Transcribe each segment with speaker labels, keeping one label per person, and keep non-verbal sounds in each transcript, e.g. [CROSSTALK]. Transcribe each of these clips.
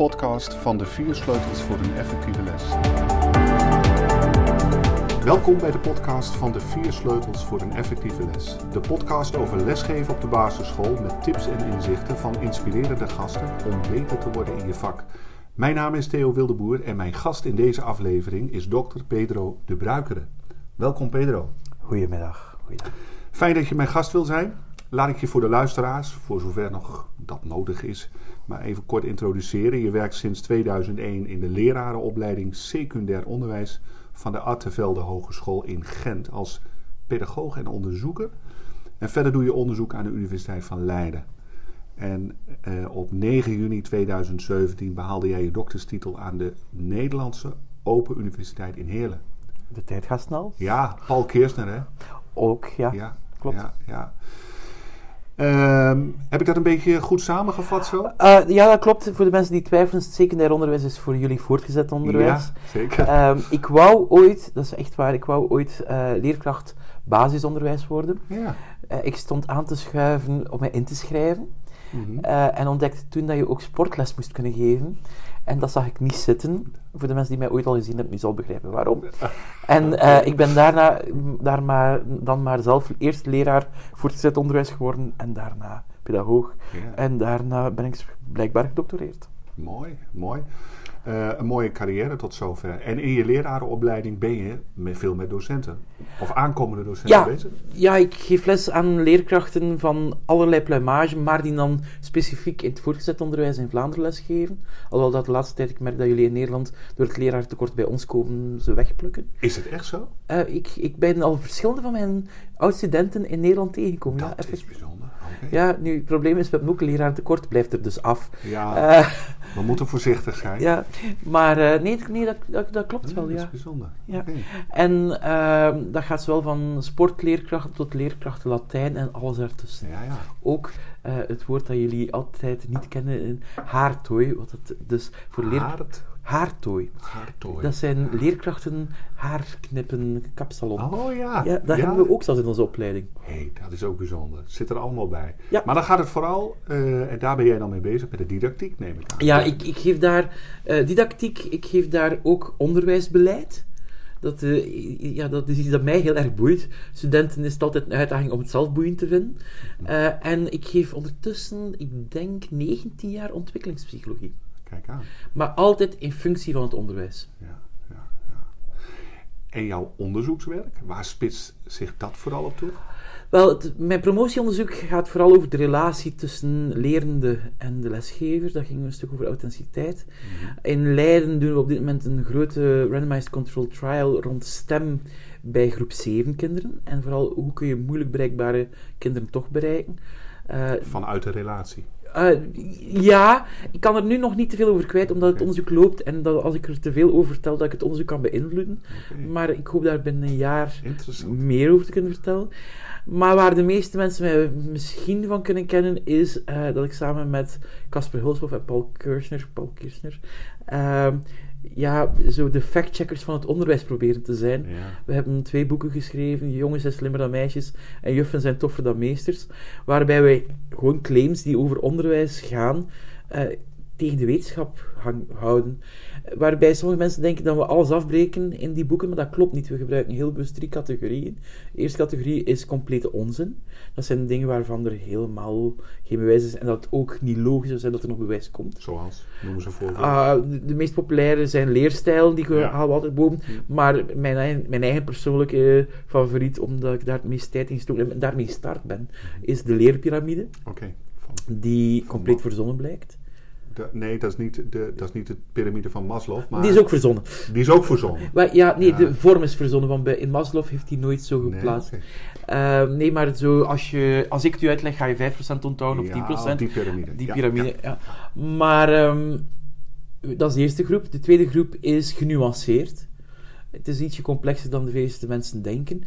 Speaker 1: podcast van de vier sleutels voor een effectieve les. Welkom bij de podcast van de vier sleutels voor een effectieve les. De podcast over lesgeven op de basisschool met tips en inzichten van inspirerende gasten om beter te worden in je vak. Mijn naam is Theo Wildeboer en mijn gast in deze aflevering is dokter Pedro de Bruikere. Welkom Pedro.
Speaker 2: Goedemiddag. Goedemiddag.
Speaker 1: Fijn dat je mijn gast wil zijn. Laat ik je voor de luisteraars, voor zover nog dat nodig is, maar even kort introduceren. Je werkt sinds 2001 in de lerarenopleiding secundair onderwijs van de Artevelde Hogeschool in Gent als pedagoog en onderzoeker. En verder doe je onderzoek aan de Universiteit van Leiden. En eh, op 9 juni 2017 behaalde jij je dokterstitel aan de Nederlandse Open Universiteit in Heerlen.
Speaker 2: De tijd gaat snel.
Speaker 1: Ja, Paul Keersner, hè?
Speaker 2: Ook, ja.
Speaker 1: Ja,
Speaker 2: Klopt.
Speaker 1: Ja, ja. Ehm, heb ik dat een beetje goed samengevat zo?
Speaker 2: Uh, ja, dat klopt. Voor de mensen die twijfelen, het secundair onderwijs is voor jullie voortgezet onderwijs.
Speaker 1: Ja, zeker.
Speaker 2: Ehm, ik wou ooit, dat is echt waar, ik wou ooit uh, leerkracht basisonderwijs worden.
Speaker 1: ja.
Speaker 2: Uh, ik stond aan te schuiven om mij in te schrijven.
Speaker 1: Mhm.
Speaker 2: En ontdekte toen dat je ook sportles moest kunnen geven. En dat zag ik niet zitten. Voor de mensen die mij ooit al gezien hebben, die zal begrijpen waarom. En uh, ik ben daarna daar maar, dan maar zelf eerst leraar voortgezet onderwijs geworden en daarna pedagoog.
Speaker 1: Ja.
Speaker 2: En daarna ben ik blijkbaar gedoctoreerd.
Speaker 1: Mooi, mooi. Uh, een mooie carrière tot zover. En in je lerarenopleiding ben je met, veel met docenten. Of aankomende docenten
Speaker 2: ja,
Speaker 1: bezig?
Speaker 2: Ja, ik geef les aan leerkrachten van allerlei pluimage, maar die dan specifiek in het voortgezet onderwijs in Vlaanderen lesgeven. Alhoewel dat de laatste tijd ik merk dat jullie in Nederland door het leraartekort bij ons komen ze wegplukken.
Speaker 1: Is het echt zo?
Speaker 2: Uh, ik, ik ben al verschillende van mijn oud-studenten in Nederland tegengekomen.
Speaker 1: Dat
Speaker 2: ja,
Speaker 1: is bijzonder.
Speaker 2: Ja, nu het probleem is, we hebben ook een leraartekort, blijft er dus af.
Speaker 1: Ja,
Speaker 2: uh,
Speaker 1: we moeten voorzichtig zijn. [LAUGHS]
Speaker 2: Ja, maar uh, nee, nee dat, dat, dat klopt
Speaker 1: nee,
Speaker 2: wel,
Speaker 1: dat
Speaker 2: ja.
Speaker 1: is bijzonder.
Speaker 2: Ja.
Speaker 1: Okay.
Speaker 2: En uh, dat gaat zowel van sportleerkrachten tot leerkrachten Latijn en alles ertussen.
Speaker 1: Ja, ja.
Speaker 2: Ook uh, het woord dat jullie altijd niet kennen, haartooi. Wat het dus voor leer... Haartooi.
Speaker 1: Haartooi.
Speaker 2: Dat zijn leerkrachten haarknippen, kapsalon.
Speaker 1: Oh ja.
Speaker 2: Ja, dat
Speaker 1: ja.
Speaker 2: hebben we ook zelfs in onze opleiding.
Speaker 1: Hé, hey, dat is ook bijzonder. Het zit er allemaal bij.
Speaker 2: Ja.
Speaker 1: Maar dan gaat het vooral, uh, en daar ben jij dan mee bezig, met de didactiek, neem ik aan.
Speaker 2: Ja, ik, ik geef daar uh, didactiek, ik geef daar ook onderwijsbeleid. Dat, uh, ja, dat is iets dat mij heel erg boeit. Studenten is het altijd een uitdaging om het zelf boeiend te vinden. Uh, en ik geef ondertussen, ik denk, 19 jaar ontwikkelingspsychologie.
Speaker 1: Kijk aan.
Speaker 2: Maar altijd in functie van het onderwijs.
Speaker 1: Ja, ja, ja. En jouw onderzoekswerk, waar spitst zich dat vooral op toe?
Speaker 2: Wel, het, mijn promotieonderzoek gaat vooral over de relatie tussen lerende en de lesgever. Dat ging een stuk over authenticiteit. Mm-hmm. In Leiden doen we op dit moment een grote randomized control trial rond stem bij groep 7 kinderen. En vooral hoe kun je moeilijk bereikbare kinderen toch bereiken.
Speaker 1: Uh, Vanuit de relatie?
Speaker 2: Uh, ja, ik kan er nu nog niet te veel over kwijt, omdat het onderzoek loopt en dat als ik er te veel over vertel, dat ik het onderzoek kan beïnvloeden.
Speaker 1: Okay.
Speaker 2: Maar ik hoop daar binnen een jaar meer over te kunnen vertellen. Maar waar de meeste mensen mij misschien van kunnen kennen, is uh, dat ik samen met Casper Hulshoff en Paul Kirchner, Paul Kirchner uh, ja, zo de factcheckers van het onderwijs proberen te zijn.
Speaker 1: Ja.
Speaker 2: We hebben twee boeken geschreven, Jongens zijn slimmer dan meisjes en Juffen zijn toffer dan meesters, waarbij wij gewoon claims die over onderwijs gaan uh, tegen de wetenschap hang, houden. Waarbij sommige mensen denken dat we alles afbreken in die boeken, maar dat klopt niet. We gebruiken heel bewust drie categorieën. De eerste categorie is complete onzin. Dat zijn dingen waarvan er helemaal geen bewijs is en dat het ook niet logisch zou zijn dat er nog bewijs komt.
Speaker 1: Zoals? Noem ze voorbeelden.
Speaker 2: Uh, de, de, meest populaire zijn leerstijlen, die
Speaker 1: Ja.
Speaker 2: halen we altijd boven. Maar mijn eigen, mijn eigen persoonlijke favoriet, omdat ik daar het meest tijd in gestoken heb en daarmee gestart ben, is de leerpiramide,
Speaker 1: Oké.
Speaker 2: Die compleet verzonnen blijkt.
Speaker 1: De- nee, dat is, niet de, dat is niet de piramide van Maslow, maar
Speaker 2: Die is ook verzonnen.
Speaker 1: die is ook verzonnen.
Speaker 2: Maar ja, nee,
Speaker 1: Ja.
Speaker 2: de vorm is verzonnen, want bij, in Maslow heeft hij nooit zo
Speaker 1: Nee,
Speaker 2: geplaatst.
Speaker 1: oké.
Speaker 2: Eh, nee, maar zo, als, je, als ik het u uitleg, ga je 5% onthouden of 10%.
Speaker 1: Ja, die piramide.
Speaker 2: Die piramide,
Speaker 1: ja.
Speaker 2: ja. Maar ehm, dat is de eerste groep. De tweede groep is genuanceerd. Het is ietsje complexer dan de meeste mensen denken.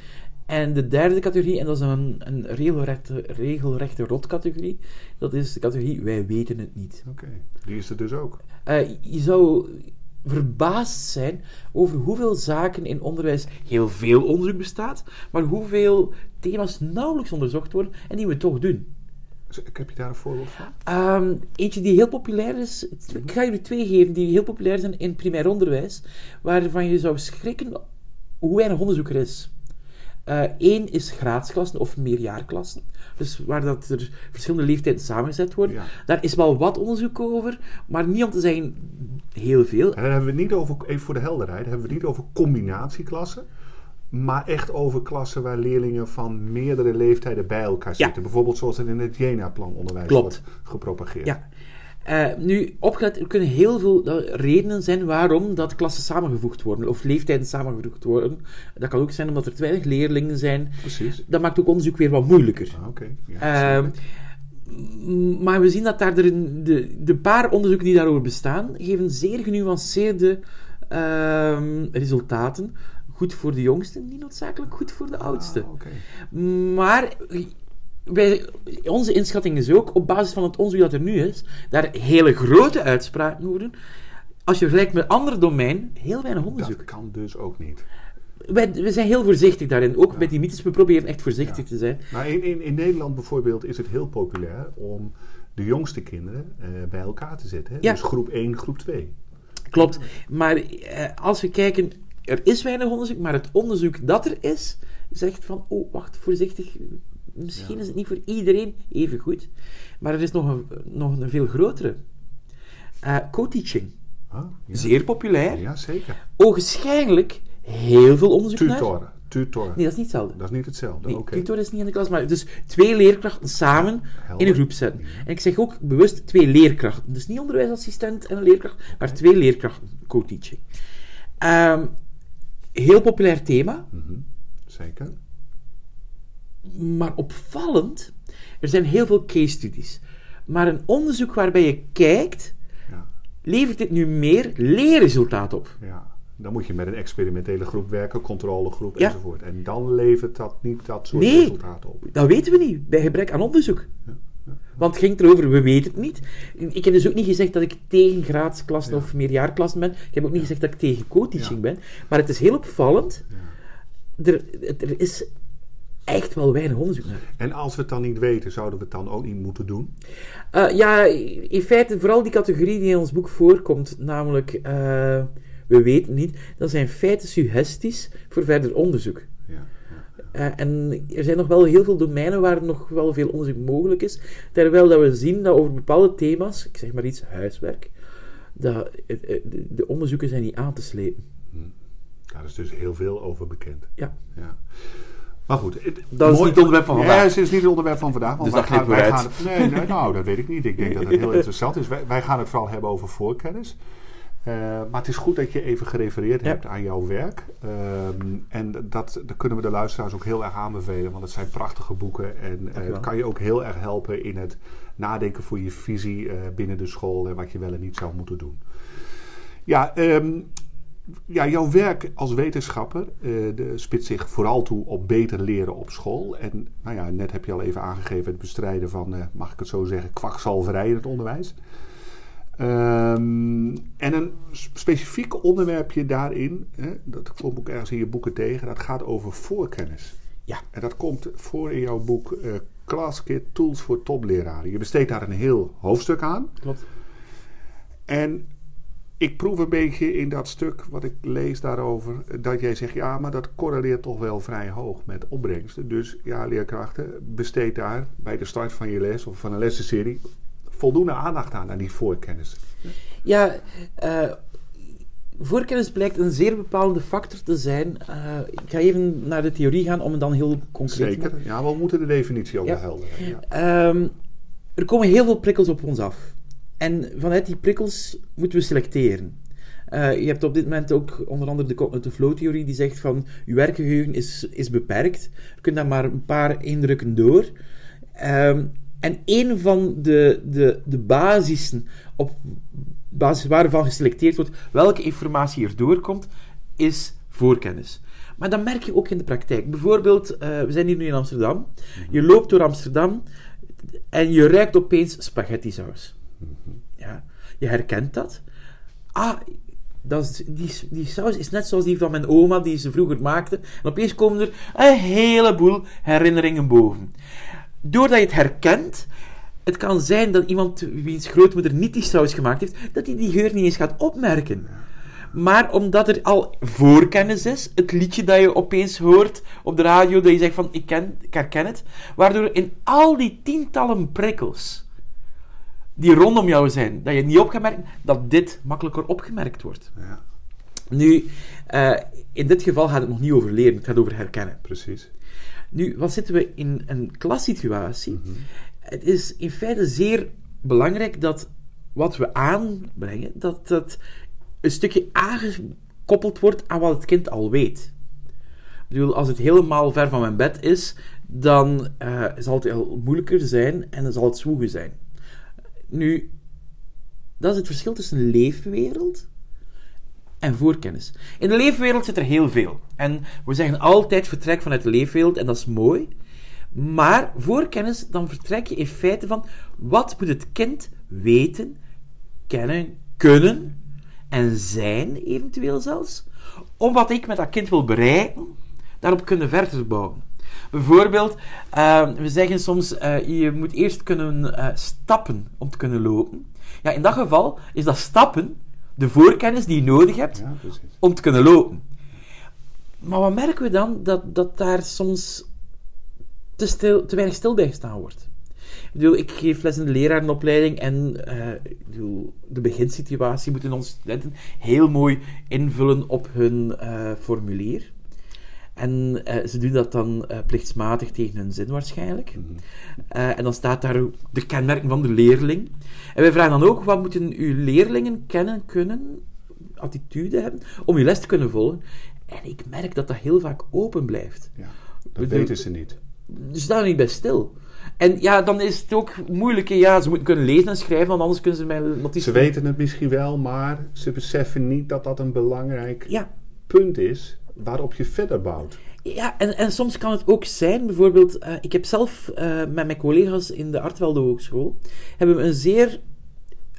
Speaker 2: En de derde categorie, en dat is een, een regelrechte, regelrechte rotcategorie, dat is de categorie wij weten het niet.
Speaker 1: Oké, die is er dus ook.
Speaker 2: Eh, je zou verbaasd zijn over hoeveel zaken in onderwijs heel veel onderzoek bestaat, maar hoeveel thema's nauwelijks onderzocht worden en die we toch doen.
Speaker 1: Heb je daar een voorbeeld van?
Speaker 2: Ehm, eentje die heel populair is. Ik ga jullie twee geven die heel populair zijn in primair onderwijs. Waarvan je zou schrikken hoe weinig onderzoek er is. Eén is graadsklassen of meerjaarklassen. Dus waar dat er verschillende leeftijden samengezet worden.
Speaker 1: Ja.
Speaker 2: Daar is wel wat onderzoek over, maar niet om te zeggen heel veel.
Speaker 1: En dan hebben we niet over, even voor de helderheid, hebben we het niet over combinatieklassen. Maar echt over klassen waar leerlingen van meerdere leeftijden bij elkaar
Speaker 2: Ja.
Speaker 1: zitten. Bijvoorbeeld zoals het in het Jena-plan onderwijs
Speaker 2: Klopt.
Speaker 1: wordt gepropageerd.
Speaker 2: Ja. Eh, nu, opgelet, er kunnen heel veel eh, redenen zijn waarom dat klassen samengevoegd worden, of leeftijden samengevoegd worden. Dat kan ook zijn omdat er te weinig leerlingen zijn.
Speaker 1: Precies.
Speaker 2: Dat maakt ook onderzoek weer wat moeilijker.
Speaker 1: Ah, Oké. Ja,
Speaker 2: Ehm, maar we zien dat daar de, de, de paar onderzoeken die daarover bestaan, geven zeer genuanceerde ehm, resultaten. Goed voor de jongsten, niet noodzakelijk goed voor de oudsten.
Speaker 1: Ah, oké.
Speaker 2: Maar wij, onze inschatting is ook, op basis van het onderzoek dat er nu is, daar hele grote uitspraken over doen. Als je vergelijkt met andere domeinen, heel weinig onderzoek.
Speaker 1: Dat kan dus ook niet.
Speaker 2: Wij, we zijn heel voorzichtig daarin. Ook met die mythes, we proberen echt voorzichtig
Speaker 1: Ja.
Speaker 2: te zijn.
Speaker 1: Maar in, in, in Nederland bijvoorbeeld is het heel populair om de jongste kinderen eh, bij elkaar te zetten.
Speaker 2: Ja.
Speaker 1: Dus groep 1, groep 2.
Speaker 2: Klopt. Maar eh, als we kijken, er is weinig onderzoek, maar het onderzoek dat er is, zegt van, oh, wacht, voorzichtig. Misschien
Speaker 1: Ja.
Speaker 2: is het niet voor iedereen even goed. Maar er is nog een, nog een veel grotere. Eh, Co-teaching.
Speaker 1: Ah, ja.
Speaker 2: Zeer populair.
Speaker 1: Ja, zeker.
Speaker 2: Ogenschijnlijk heel veel onderzoek naar.
Speaker 1: Tutor. Tutor.
Speaker 2: Nee, dat is niet hetzelfde.
Speaker 1: Dat is niet hetzelfde.
Speaker 2: Nee, tutor is niet in de klas, maar dus twee leerkrachten samen
Speaker 1: Helder.
Speaker 2: in een groep zetten.
Speaker 1: Ja.
Speaker 2: En ik zeg ook bewust twee leerkrachten. Dus niet onderwijsassistent en een leerkracht, maar twee leerkrachten, co-teaching. Ehm, heel populair thema,
Speaker 1: Mhm. Zeker.
Speaker 2: Maar opvallend. Er zijn heel veel case studies. Maar een onderzoek waarbij je kijkt,
Speaker 1: Ja.
Speaker 2: levert dit nu meer leerresultaat op?
Speaker 1: ja. Dan moet je met een experimentele groep werken, controlegroep
Speaker 2: Ja.
Speaker 1: enzovoort. En dan levert dat niet dat soort
Speaker 2: Nee.
Speaker 1: resultaten op.
Speaker 2: Dat weten we niet, bij gebrek aan onderzoek.
Speaker 1: Ja.
Speaker 2: Want het ging erover, we weten het niet. Ik heb dus ook niet gezegd dat ik tegen graadsklassen
Speaker 1: Ja.
Speaker 2: of meerjaarklassen ben. Ik heb ook niet gezegd dat ik tegen co-teaching
Speaker 1: Ja.
Speaker 2: ben. Maar het is heel opvallend.
Speaker 1: Ja.
Speaker 2: Er, er is echt wel weinig onderzoek naar.
Speaker 1: En als we het dan niet weten, zouden we het dan ook niet moeten doen?
Speaker 2: Eh, ja, in feite vooral die categorie die in ons boek voorkomt, namelijk eh, we weten niet, dat zijn feiten suggesties voor verder onderzoek.
Speaker 1: Ja.
Speaker 2: Eh, en er zijn nog wel heel veel domeinen waar nog wel veel onderzoek mogelijk is. Terwijl dat we zien dat over bepaalde thema's, ik zeg maar iets, huiswerk, dat de, de onderzoeken zijn niet aan te slepen.
Speaker 1: Daar is dus heel veel over bekend.
Speaker 2: Ja.
Speaker 1: Ja. Maar goed. het-
Speaker 2: Dat is niet het onderwerp van vandaag.
Speaker 1: Ja, het is niet het onderwerp van vandaag. Want
Speaker 2: Dus
Speaker 1: wij gaan, wij gaan nee, nee, [LAUGHS] nou, dat weet ik niet. Ik denk dat het heel [LAUGHS] interessant is. Wij, wij gaan het vooral hebben over voorkennis. Eh, maar het is goed dat je even gerefereerd
Speaker 2: Ja.
Speaker 1: hebt aan jouw werk. Ehm, en dat, dat kunnen we de luisteraars ook heel erg aanbevelen. Want het zijn prachtige boeken. En eh, het kan je ook heel erg helpen in het nadenken voor je visie eh, binnen de school. En wat je wel en niet zou moeten doen. Ja, ehm, ja, jouw werk als wetenschapper eh, de, spitst zich vooral toe op beter leren op school. En nou ja, net heb je al even aangegeven het bestrijden van, eh, mag ik het zo zeggen, kwakzalverij in het onderwijs. Ehm, en een specifiek onderwerpje daarin, hè, dat komt ook ergens in je boeken tegen, dat gaat over voorkennis.
Speaker 2: Ja.
Speaker 1: En dat komt voor in jouw boek eh ClassKit Tools voor Topleraren. Je besteedt daar een heel hoofdstuk aan.
Speaker 2: Klopt.
Speaker 1: En ik proef een beetje in dat stuk wat ik lees daarover, dat jij zegt, ja, maar dat correleert toch wel vrij hoog met opbrengsten. Dus ja, leerkrachten, besteed daar bij de start van je les of van een lessenserie voldoende aandacht aan, aan die voorkennis.
Speaker 2: Ja, eh, voorkennis blijkt een zeer bepalende factor te zijn. Eh, ik ga even naar de theorie gaan om het dan heel concreet te maken.
Speaker 1: Zeker. Ja, we moeten de definitie ook
Speaker 2: Ja.
Speaker 1: helder. Ja.
Speaker 2: Ehm, er komen heel veel prikkels op ons af. En vanuit die prikkels moeten we selecteren. Eh, je hebt op dit moment ook onder andere de cognitive flow theorie die zegt van je werkgeheugen is, is beperkt. Je kunt daar maar een paar indrukken door. Ehm, en een van de, de, de basissen op basis waarvan geselecteerd wordt welke informatie er doorkomt, is voorkennis. Maar dat merk je ook in de praktijk. Bijvoorbeeld, eh, we zijn hier nu in Amsterdam. Je loopt door Amsterdam en je ruikt opeens spaghetti saus. Ja, je herkent dat. Ah, dat is, die, die saus is net zoals die van mijn oma, die ze vroeger maakte. En opeens komen er een heleboel herinneringen boven. Doordat je het herkent, Het kan zijn dat iemand wiens grootmoeder niet die saus gemaakt heeft, dat hij die geur niet eens gaat opmerken. Maar omdat er al voorkennis is, het liedje dat je opeens hoort op de radio, dat je zegt van, ik, ken, ik herken het, waardoor in al die tientallen prikkels die rondom jou zijn, dat je niet opgemerkt, dat dit makkelijker opgemerkt wordt.
Speaker 1: Ja,
Speaker 2: Nu, eh, in dit geval gaat het nog niet over leren, het gaat over herkennen.
Speaker 1: precies.
Speaker 2: Nu, wat zitten we in een klassituatie? Het is in feite zeer belangrijk dat wat we aanbrengen, dat dat een stukje aangekoppeld wordt aan wat het kind al weet. Ik bedoel, als het helemaal ver van mijn bed is, dan eh, zal het heel moeilijker zijn en dan zal het zwoegen zijn. Nu, dat is het verschil tussen leefwereld en voorkennis. In de leefwereld zit er heel veel. En we zeggen altijd vertrek vanuit de leefwereld en dat is mooi. Maar voorkennis, dan vertrek je in feite van wat moet het kind weten, kennen, kunnen en zijn, eventueel zelfs, om wat ik met dat kind wil bereiken, daarop kunnen verder bouwen. Bijvoorbeeld, eh, we zeggen soms, eh, je moet eerst kunnen eh, stappen om te kunnen lopen. Ja, in dat geval is dat stappen de voorkennis die je nodig hebt
Speaker 1: Ja,
Speaker 2: om te kunnen lopen. Maar wat merken we dan? Dat, dat daar soms te, stil, te weinig stil bij gestaan wordt. Ik bedoel, ik geef les in de lerarenopleiding en eh, ik bedoel, de beginsituatie moeten onze studenten heel mooi invullen op hun formulier. En eh, ze doen dat dan eh, plichtsmatig tegen hun zin waarschijnlijk. Eh, en dan staat daar de kenmerken van de leerling. En wij vragen dan ook, wat moeten uw leerlingen kennen, kunnen, attitude hebben, om uw les te kunnen volgen. En ik merk dat dat heel vaak open blijft.
Speaker 1: Ja, dat weten ze niet.
Speaker 2: Ze staan niet bij stil. En ja, dan is het ook moeilijk. Ja, ze moeten kunnen lezen en schrijven, want anders kunnen ze mijn notities...
Speaker 1: Ze weten het misschien wel, maar ze beseffen niet dat dat een belangrijk
Speaker 2: Ja,
Speaker 1: punt is waarop je verder bouwt.
Speaker 2: Ja, en, en soms kan het ook zijn, bijvoorbeeld, eh, ik heb zelf eh, met mijn collega's in de Artwelde Hogeschool, hebben we een zeer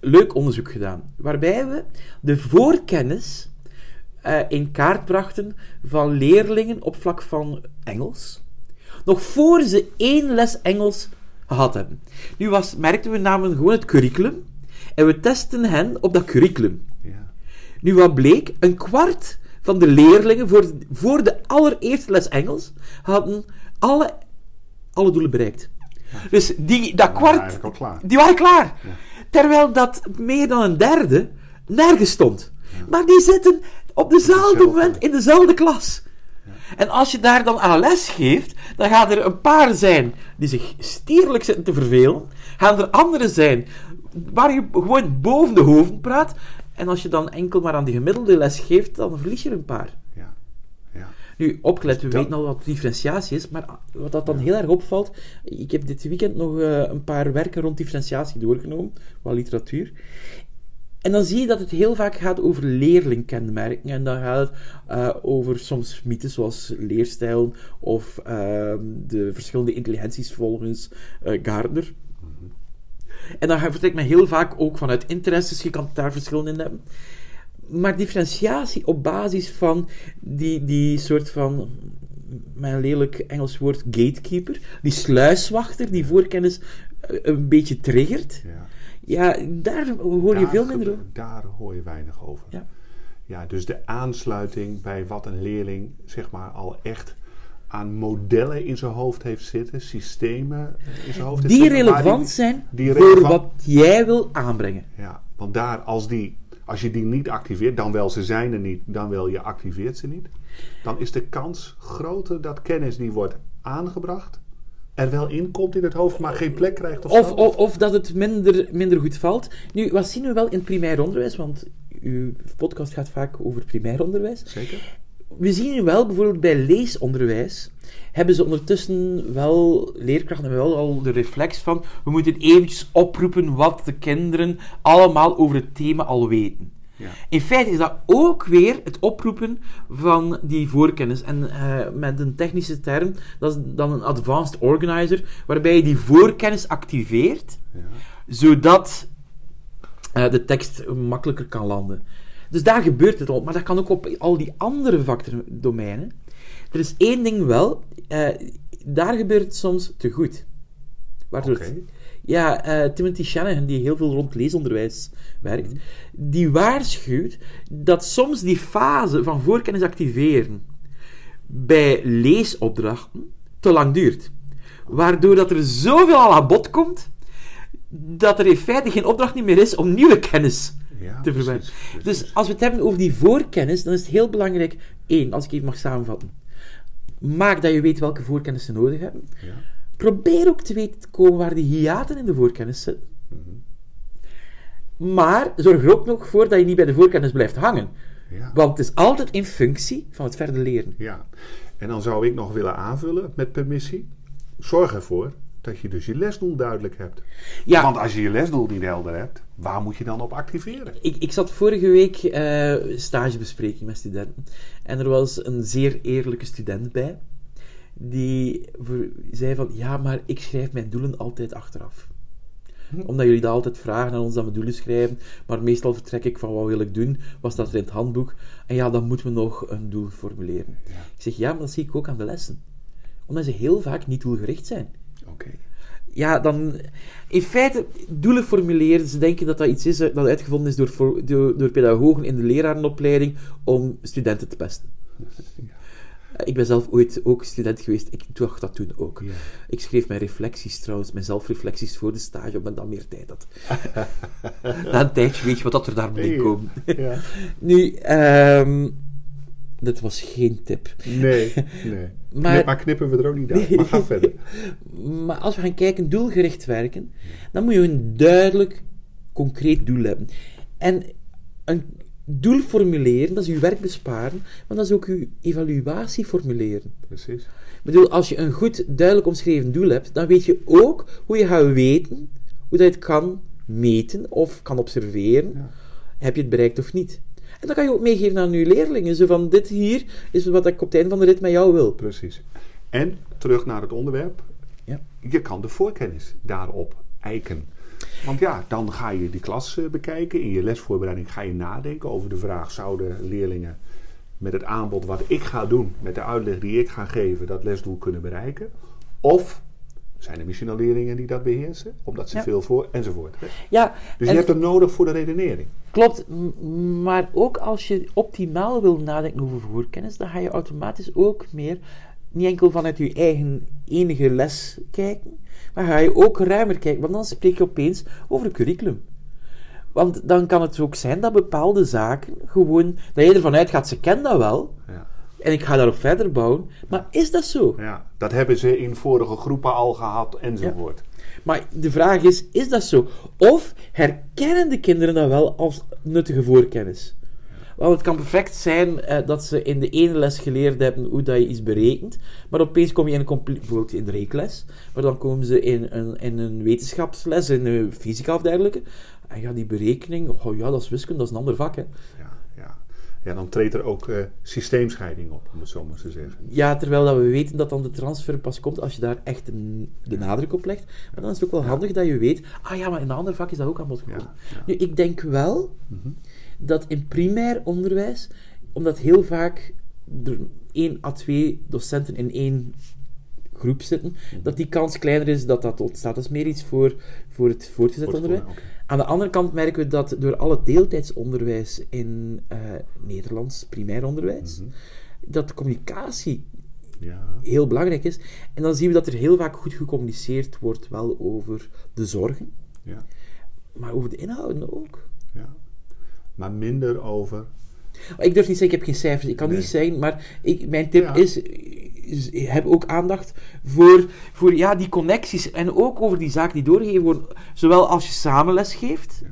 Speaker 2: leuk onderzoek gedaan, waarbij we de voorkennis eh, in kaart brachten van leerlingen op vlak van Engels, nog voor ze één les Engels gehad hebben. Nu was, merkten we namen gewoon het curriculum en we testen hen op dat curriculum.
Speaker 1: Ja.
Speaker 2: Nu, wat bleek? Een kwart van de leerlingen voor, voor de allereerste les Engels hadden alle, alle doelen bereikt. Dus die, dat kwart, die waren klaar. Terwijl dat meer dan een derde nergens stond. Maar die zitten op dezelfde moment in dezelfde klas. En als je daar dan aan les geeft, dan gaan er een paar zijn die zich stierlijk zitten te vervelen. Gaan er anderen zijn waar je gewoon boven de hoofden praat. En als je dan enkel maar aan die gemiddelde les geeft, dan verlies je er een paar.
Speaker 1: Ja. Ja.
Speaker 2: Nu, opgelet, we
Speaker 1: dat-
Speaker 2: weten al wat differentiatie is, maar wat dat dan heel erg opvalt, ik heb dit weekend nog eh, een paar werken rond differentiatie doorgenomen, wat literatuur. En dan zie je dat het heel vaak gaat over leerlingkenmerken. En dan gaat het eh, over soms mythes zoals leerstijlen of ehm, de verschillende intelligenties volgens eh, Gardner. En dan vertrekt men heel vaak ook vanuit interesses, je kan daar verschillen in hebben. Maar differentiatie op basis van die, die soort van, mijn lelijk Engels woord, gatekeeper, die sluiswachter, die voorkennis eh, een beetje triggert.
Speaker 1: Ja.
Speaker 2: Ja, daar hoor je
Speaker 1: Daar
Speaker 2: veel minder over.
Speaker 1: Daar hoor je weinig over.
Speaker 2: Ja.
Speaker 1: Ja, dus de aansluiting bij wat een leerling zeg maar al echt aan modellen in zijn hoofd heeft zitten, systemen in zijn hoofd heeft
Speaker 2: Die
Speaker 1: zitten,
Speaker 2: relevant zijn
Speaker 1: die
Speaker 2: voor
Speaker 1: relevant-
Speaker 2: wat jij wil aanbrengen.
Speaker 1: Ja, want daar, als, die, als je die niet activeert, dan wel ze zijn er niet, dan wel je activeert ze niet, dan is de kans groter dat kennis die wordt aangebracht er wel in komt in het hoofd, maar geen plek krijgt of,
Speaker 2: Of, of, of dat het minder, minder goed valt. Nu, wat zien we wel in primair onderwijs? Want uw podcast gaat vaak over primair onderwijs.
Speaker 1: Zeker?
Speaker 2: We zien nu wel, bijvoorbeeld bij leesonderwijs, hebben ze ondertussen wel, leerkrachten hebben wel al de reflex van, we moeten eventjes oproepen wat de kinderen allemaal over het thema al weten.
Speaker 1: Ja.
Speaker 2: In feite is dat ook weer het oproepen van die voorkennis. En eh, met een technische term, dat is dan een advanced organizer, waarbij je die voorkennis activeert,
Speaker 1: Ja.
Speaker 2: zodat eh, de tekst makkelijker kan landen. Dus daar gebeurt het al, maar dat kan ook op al die andere vakdomeinen. Er is één ding wel, eh, daar gebeurt het soms te goed. Waardoor het Ja, eh, Timothy Shanahan, die heel veel rond leesonderwijs werkt, die waarschuwt dat soms die fase van voorkennis activeren bij leesopdrachten te lang duurt. Waardoor dat er zoveel al aan bod komt, dat er in feite geen opdracht meer is om nieuwe kennis
Speaker 1: Ja,
Speaker 2: te verwerken. Dus als we het hebben over die voorkennis, dan is het heel belangrijk, één, als ik even mag samenvatten, maak dat je weet welke voorkennis ze nodig hebben.
Speaker 1: Ja.
Speaker 2: Probeer ook te weten te komen waar die hiaten in de voorkennis zitten. Maar zorg er ook nog voor dat je niet bij de voorkennis blijft hangen.
Speaker 1: Ja.
Speaker 2: Want het is altijd in functie van het verder leren.
Speaker 1: Ja, en dan zou ik nog willen aanvullen met permissie. Zorg ervoor dat je dus je lesdoel duidelijk hebt.
Speaker 2: Ja.
Speaker 1: Want als je je lesdoel niet helder hebt, waar moet je dan op activeren?
Speaker 2: Ik, ik zat vorige week eh stagebespreking met studenten. En er was een zeer eerlijke student bij. Die voor- zei van, ja, maar ik schrijf mijn doelen altijd achteraf. Omdat jullie dat altijd vragen aan ons dat we doelen schrijven. Maar meestal vertrek ik van, wat wil ik doen? Wat staat er in het handboek? En ja, dan moeten we nog een doel formuleren. Ik zeg, ja, maar dat zie ik ook aan de lessen. Omdat ze heel vaak niet doelgericht zijn
Speaker 1: Oké.
Speaker 2: Ja, dan... In feite, doelen formuleren, ze denken dat dat iets is eh, dat uitgevonden is door, door, door pedagogen in de lerarenopleiding om studenten te pesten. Ik ben zelf ooit ook student geweest. Ik dacht dat toen ook.
Speaker 1: Ja.
Speaker 2: Ik schreef mijn reflecties trouwens, mijn zelfreflecties voor de stage, omdat ik dan meer tijd had. [LAUGHS] Na een tijdje weet je wat dat er daar moet
Speaker 1: Nee.
Speaker 2: komen.
Speaker 1: Ja. [LAUGHS]
Speaker 2: Nu, ehm dat was geen tip.
Speaker 1: Nee, [LAUGHS] nee.
Speaker 2: Maar-
Speaker 1: knippen we er ook niet uit. Maar ga [LAUGHS] verder.
Speaker 2: Maar als we gaan kijken, doelgericht werken, dan moet je een duidelijk, concreet doel hebben. En een doel formuleren, dat is uw werk besparen, maar dat is ook uw evaluatie formuleren.
Speaker 1: Precies.
Speaker 2: Ik bedoel, als je een goed, duidelijk omschreven doel hebt, dan weet je ook hoe je gaat weten, hoe dat je het kan meten of kan observeren.
Speaker 1: Ja.
Speaker 2: Heb je het bereikt of niet? En dat kan je ook meegeven aan je leerlingen. Zo van, dit hier is wat ik op het einde van de rit met jou wil.
Speaker 1: Precies. En terug naar het onderwerp.
Speaker 2: Ja.
Speaker 1: Je kan de voorkennis daarop eiken. Want ja, dan ga je die klas eh, bekijken. In je lesvoorbereiding ga je nadenken over de vraag: zouden leerlingen met het aanbod wat ik ga doen, met de uitleg die ik ga geven, dat lesdoel kunnen bereiken? Of zijn er misschien al leerlingen die dat beheersen, omdat ze
Speaker 2: Ja.
Speaker 1: veel voor enzovoort. hè?
Speaker 2: Ja,
Speaker 1: Dus je hebt hem nodig voor de redenering.
Speaker 2: Klopt, maar ook als je optimaal wil nadenken over voorkennis, dan ga je automatisch ook meer, niet enkel vanuit je eigen enige les kijken, maar ga je ook ruimer kijken, want dan spreek je opeens over een curriculum. Want dan kan het ook zijn dat bepaalde zaken gewoon, dat je ervan uitgaat, ze kennen dat wel,
Speaker 1: Ja.
Speaker 2: En ik ga daarop verder bouwen, maar is dat zo?
Speaker 1: Ja, dat hebben ze in vorige groepen al gehad enzovoort.
Speaker 2: Maar de vraag is, is dat zo? Of herkennen de kinderen dat wel als nuttige voorkennis? Want het kan perfect zijn eh, dat ze in de ene les geleerd hebben hoe dat je iets berekent, maar opeens kom je in een compleet, bijvoorbeeld in de reekles, maar dan komen ze in een, in een wetenschapsles, in een fysica of dergelijke, en ja, die berekening, oh ja, dat is wiskunde, dat is een ander vak, hè.
Speaker 1: Ja, ja. dan treedt er ook eh, systeemscheiding op, om het zo maar te zeggen.
Speaker 2: Ja, terwijl dat we weten dat dan de transfer pas komt als je daar echt een, de nadruk op legt. Maar dan is het ook wel handig dat je weet, ah ja, maar in een ander vak is dat ook aan bod gekomen.
Speaker 1: Ja, ja.
Speaker 2: Nu, ik denk wel dat in primair onderwijs, omdat heel vaak er één à twee docenten in één groep zitten, dat die kans kleiner is dat dat ontstaat. Dat is meer iets voor, voor het voortgezet onderwijs. Aan de andere kant merken we dat door al het deeltijdsonderwijs in eh, Nederlands primair onderwijs, dat de communicatie
Speaker 1: Ja,
Speaker 2: heel belangrijk is. En dan zien we dat er heel vaak goed gecommuniceerd wordt, wel over de zorgen,
Speaker 1: ja,
Speaker 2: maar over de inhouden ook.
Speaker 1: ja. Maar minder over.
Speaker 2: Ik durf niet zeggen, ik heb geen cijfers, ik kan
Speaker 1: Nee.
Speaker 2: niet zeggen, maar ik, mijn tip
Speaker 1: Ja.
Speaker 2: is, heb ook aandacht voor, voor ja, die connecties en ook over die zaken die doorgegeven worden. Zowel als je samen les geeft,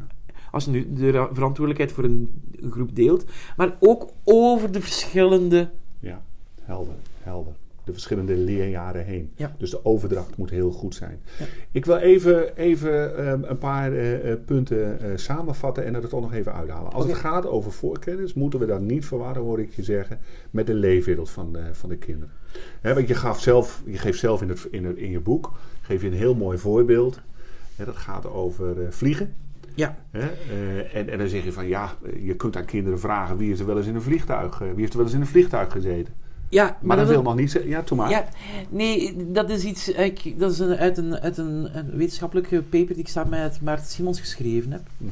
Speaker 2: als je nu de ra- verantwoordelijkheid voor een, groep deelt, maar ook over de verschillende...
Speaker 1: Ja, helder, helder. De verschillende leerjaren heen.
Speaker 2: Ja.
Speaker 1: Dus de overdracht moet heel goed zijn.
Speaker 2: Ja.
Speaker 1: Ik wil even, even ehm, een paar eh, eh, punten eh, samenvatten en er toch nog even uithalen. Als het gaat over voorkennis, moeten we dat niet verwarren, hoor ik je zeggen, met de leefwereld van de, van de kinderen. Want je, gaf zelf, je geeft zelf in, het, in, het, in je boek geef je een heel mooi voorbeeld. Dat gaat over eh, vliegen.
Speaker 2: Ja,
Speaker 1: eh, en, en dan zeg je van ja, je kunt aan kinderen vragen wie is er wel eens in een vliegtuig, eh, wie heeft er wel eens in een vliegtuig gezeten.
Speaker 2: Ja,
Speaker 1: Maar,
Speaker 2: maar
Speaker 1: dat wil nog niet zeggen. Ja, toen maar.
Speaker 2: Ja, nee, dat is iets ik, dat is een- uit, een, uit een, een wetenschappelijke paper die ik samen met Maarten Simons geschreven heb.
Speaker 1: Mhm.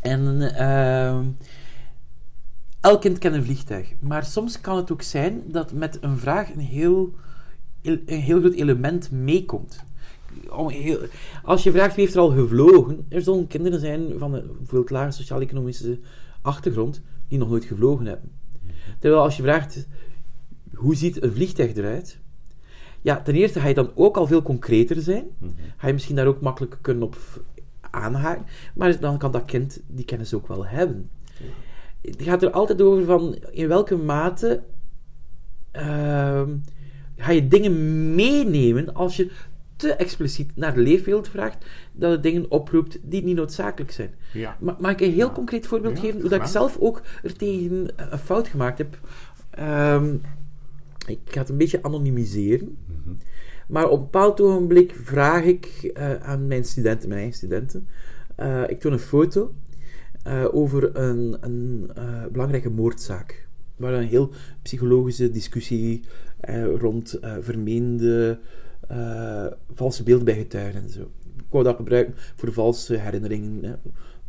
Speaker 2: En ehm, elk kind kent een vliegtuig. Maar soms kan het ook zijn dat met een vraag een heel, een heel groot element meekomt. Als je vraagt wie heeft er al gevlogen, er zullen kinderen zijn van een veel lage sociaal-economische achtergrond die nog nooit gevlogen hebben. Terwijl als je vraagt hoe ziet een vliegtuig eruit, ja, ten eerste ga je dan ook al veel concreter zijn.
Speaker 1: Mhm.
Speaker 2: Ga je misschien daar ook makkelijk kunnen op aanhaken. Maar dan kan dat kind die kennis ook wel hebben. Het gaat er altijd over van in welke mate ehm, ga je dingen meenemen als je te expliciet naar de leefwereld vraagt, dat het dingen oproept die niet noodzakelijk zijn.
Speaker 1: Ja.
Speaker 2: Ma- Mag ik een heel
Speaker 1: Ja.
Speaker 2: concreet voorbeeld
Speaker 1: Ja,
Speaker 2: geven? Hoe dat ik zelf ook er tegen een fout gemaakt heb. Ehm, ik ga het een beetje anonimiseren.
Speaker 1: Mhm.
Speaker 2: Maar op een bepaald ogenblik vraag ik eh, aan mijn studenten, mijn eigen studenten, eh, ik toon een foto eh, over een, een eh, belangrijke moordzaak. Waar een heel psychologische discussie eh, rond vermeende valse beelden bij getuigen en zo. Ik wou dat gebruiken voor valse herinneringen. hè.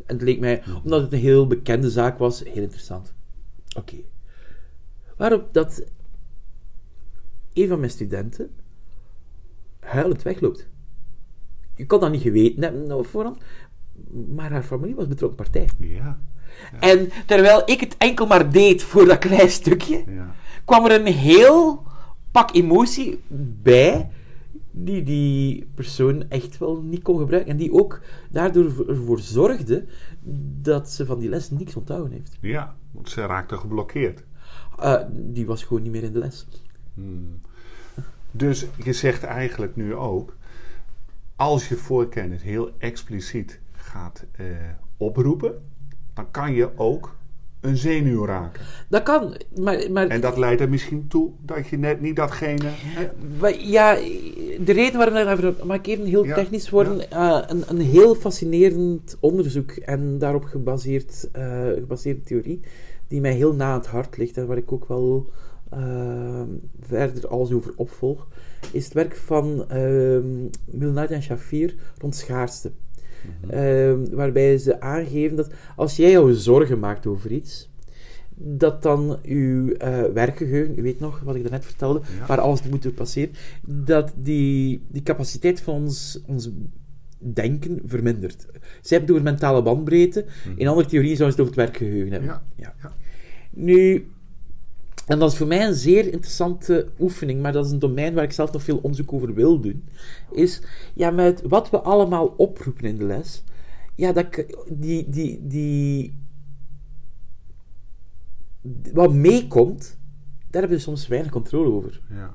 Speaker 2: En het leek mij, omdat het een heel bekende zaak was, heel interessant. Oké. Waarop dat een van mijn studenten huilend wegloopt. Je kon dat niet geweten hebben op voorhand, maar haar familie was betrokken partij.
Speaker 1: Ja.
Speaker 2: En terwijl ik het enkel maar deed voor dat klein stukje,
Speaker 1: Ja.
Speaker 2: kwam er een heel pak emotie bij die die persoon echt wel niet kon gebruiken. En die ook daardoor ervoor zorgde dat ze van die les niks onthouden heeft.
Speaker 1: ja, want ze raakte geblokkeerd.
Speaker 2: Eh, die was gewoon niet meer in de les.
Speaker 1: Hmm. Dus je zegt eigenlijk nu ook, als je voorkennis heel expliciet gaat eh, oproepen, dan kan je ook een zenuw raken.
Speaker 2: Dat kan, maar... maar
Speaker 1: En dat leidt er misschien toe dat je net niet datgene... hè,
Speaker 2: ja, de reden waarom ik daarvoor... Mag ik even heel
Speaker 1: Ja,
Speaker 2: technisch worden? Eh, een, een heel fascinerend onderzoek en daarop gebaseerd, eh, gebaseerde theorie, die mij heel na aan het hart ligt en waar ik ook wel eh, verder alles over opvolg, is het werk van uh, Milnad en Shafir rond schaarste. Ehm, waarbij ze aangeven dat als jij jou zorgen maakt over iets, dat dan uw eh, werkgeheugen, u weet nog wat ik daarnet vertelde,
Speaker 1: Ja.
Speaker 2: waar alles moet door passeren, dat die, die capaciteit van ons, ons denken vermindert. Zij hebben het over mentale bandbreedte, in andere theorieën zouden ze het over het werkgeheugen hebben.
Speaker 1: Ja, ja.
Speaker 2: Nu, en dat is voor mij een zeer interessante oefening, maar dat is een domein waar ik zelf nog veel onderzoek over wil doen, is, ja, met wat we allemaal oproepen in de les, ja, dat, die, die, die, wat meekomt, daar hebben we soms weinig controle over.
Speaker 1: ja.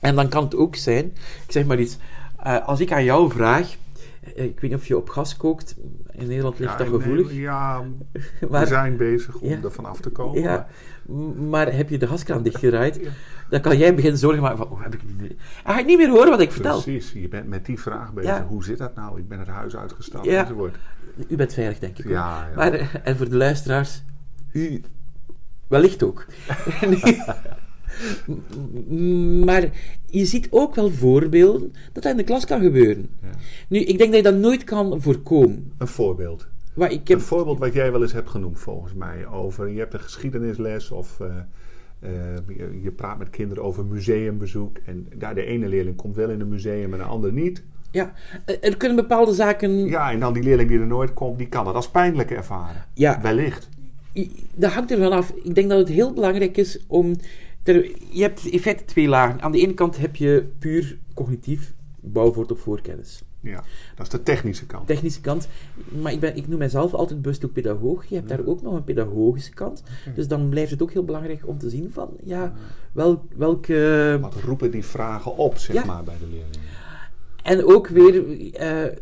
Speaker 2: En dan kan het ook zijn, ik zeg maar iets, eh, als ik aan jou vraag, eh, ik weet niet of je op gas kookt, in Nederland ligt dat
Speaker 1: nee,
Speaker 2: gevoelig,
Speaker 1: ja, [LAUGHS] we
Speaker 2: maar,
Speaker 1: zijn bezig om
Speaker 2: Ja.
Speaker 1: er vanaf te komen.
Speaker 2: ja, maar heb je de gaskraan dichtgedraaid,
Speaker 1: Ja.
Speaker 2: dan kan jij beginnen zorgen maken van, oh, heb ik nu... Hij gaat niet meer horen wat ik vertel.
Speaker 1: Precies, je bent met die vraag bezig.
Speaker 2: Ja.
Speaker 1: Hoe zit dat nou? Ik ben het huis uitgestapt
Speaker 2: Ja.
Speaker 1: enzovoort.
Speaker 2: U bent veilig, denk ik.
Speaker 1: Ja, ja.
Speaker 2: Maar, eh, en voor de luisteraars, u wellicht ook. [LAUGHS] [LAUGHS] Maar je ziet ook wel voorbeelden dat dat in de klas kan gebeuren. Nu, ik denk dat je dat nooit kan voorkomen.
Speaker 1: Een voorbeeld.
Speaker 2: Maar ik heb...
Speaker 1: Een voorbeeld wat jij wel eens hebt genoemd volgens mij. Over, je hebt een geschiedenisles of eh, eh, je, je praat met kinderen over museumbezoek. En daar de ene leerling komt wel in een museum en de andere niet.
Speaker 2: Ja, eh, er kunnen bepaalde zaken...
Speaker 1: Ja, en dan die leerling die er nooit komt, die kan het als pijnlijk ervaren.
Speaker 2: Ja.
Speaker 1: Wellicht.
Speaker 2: Dat hangt ervan af. Ik denk dat het heel belangrijk is om. ter- je hebt in feite twee lagen. Aan de ene kant heb je puur cognitief bouwvoort op voorkennis.
Speaker 1: Ja, dat is de technische kant.
Speaker 2: Technische kant. Maar ik, ben, ik noem mezelf altijd bewust ook pedagoog. Je hebt daar ook nog een pedagogische kant. Dus dan blijft het ook heel belangrijk om te zien van. Ja, wel, welke.
Speaker 1: Wat roepen die vragen op, zeg
Speaker 2: Ja.
Speaker 1: maar, bij de leerlingen.
Speaker 2: En ook weer, eh,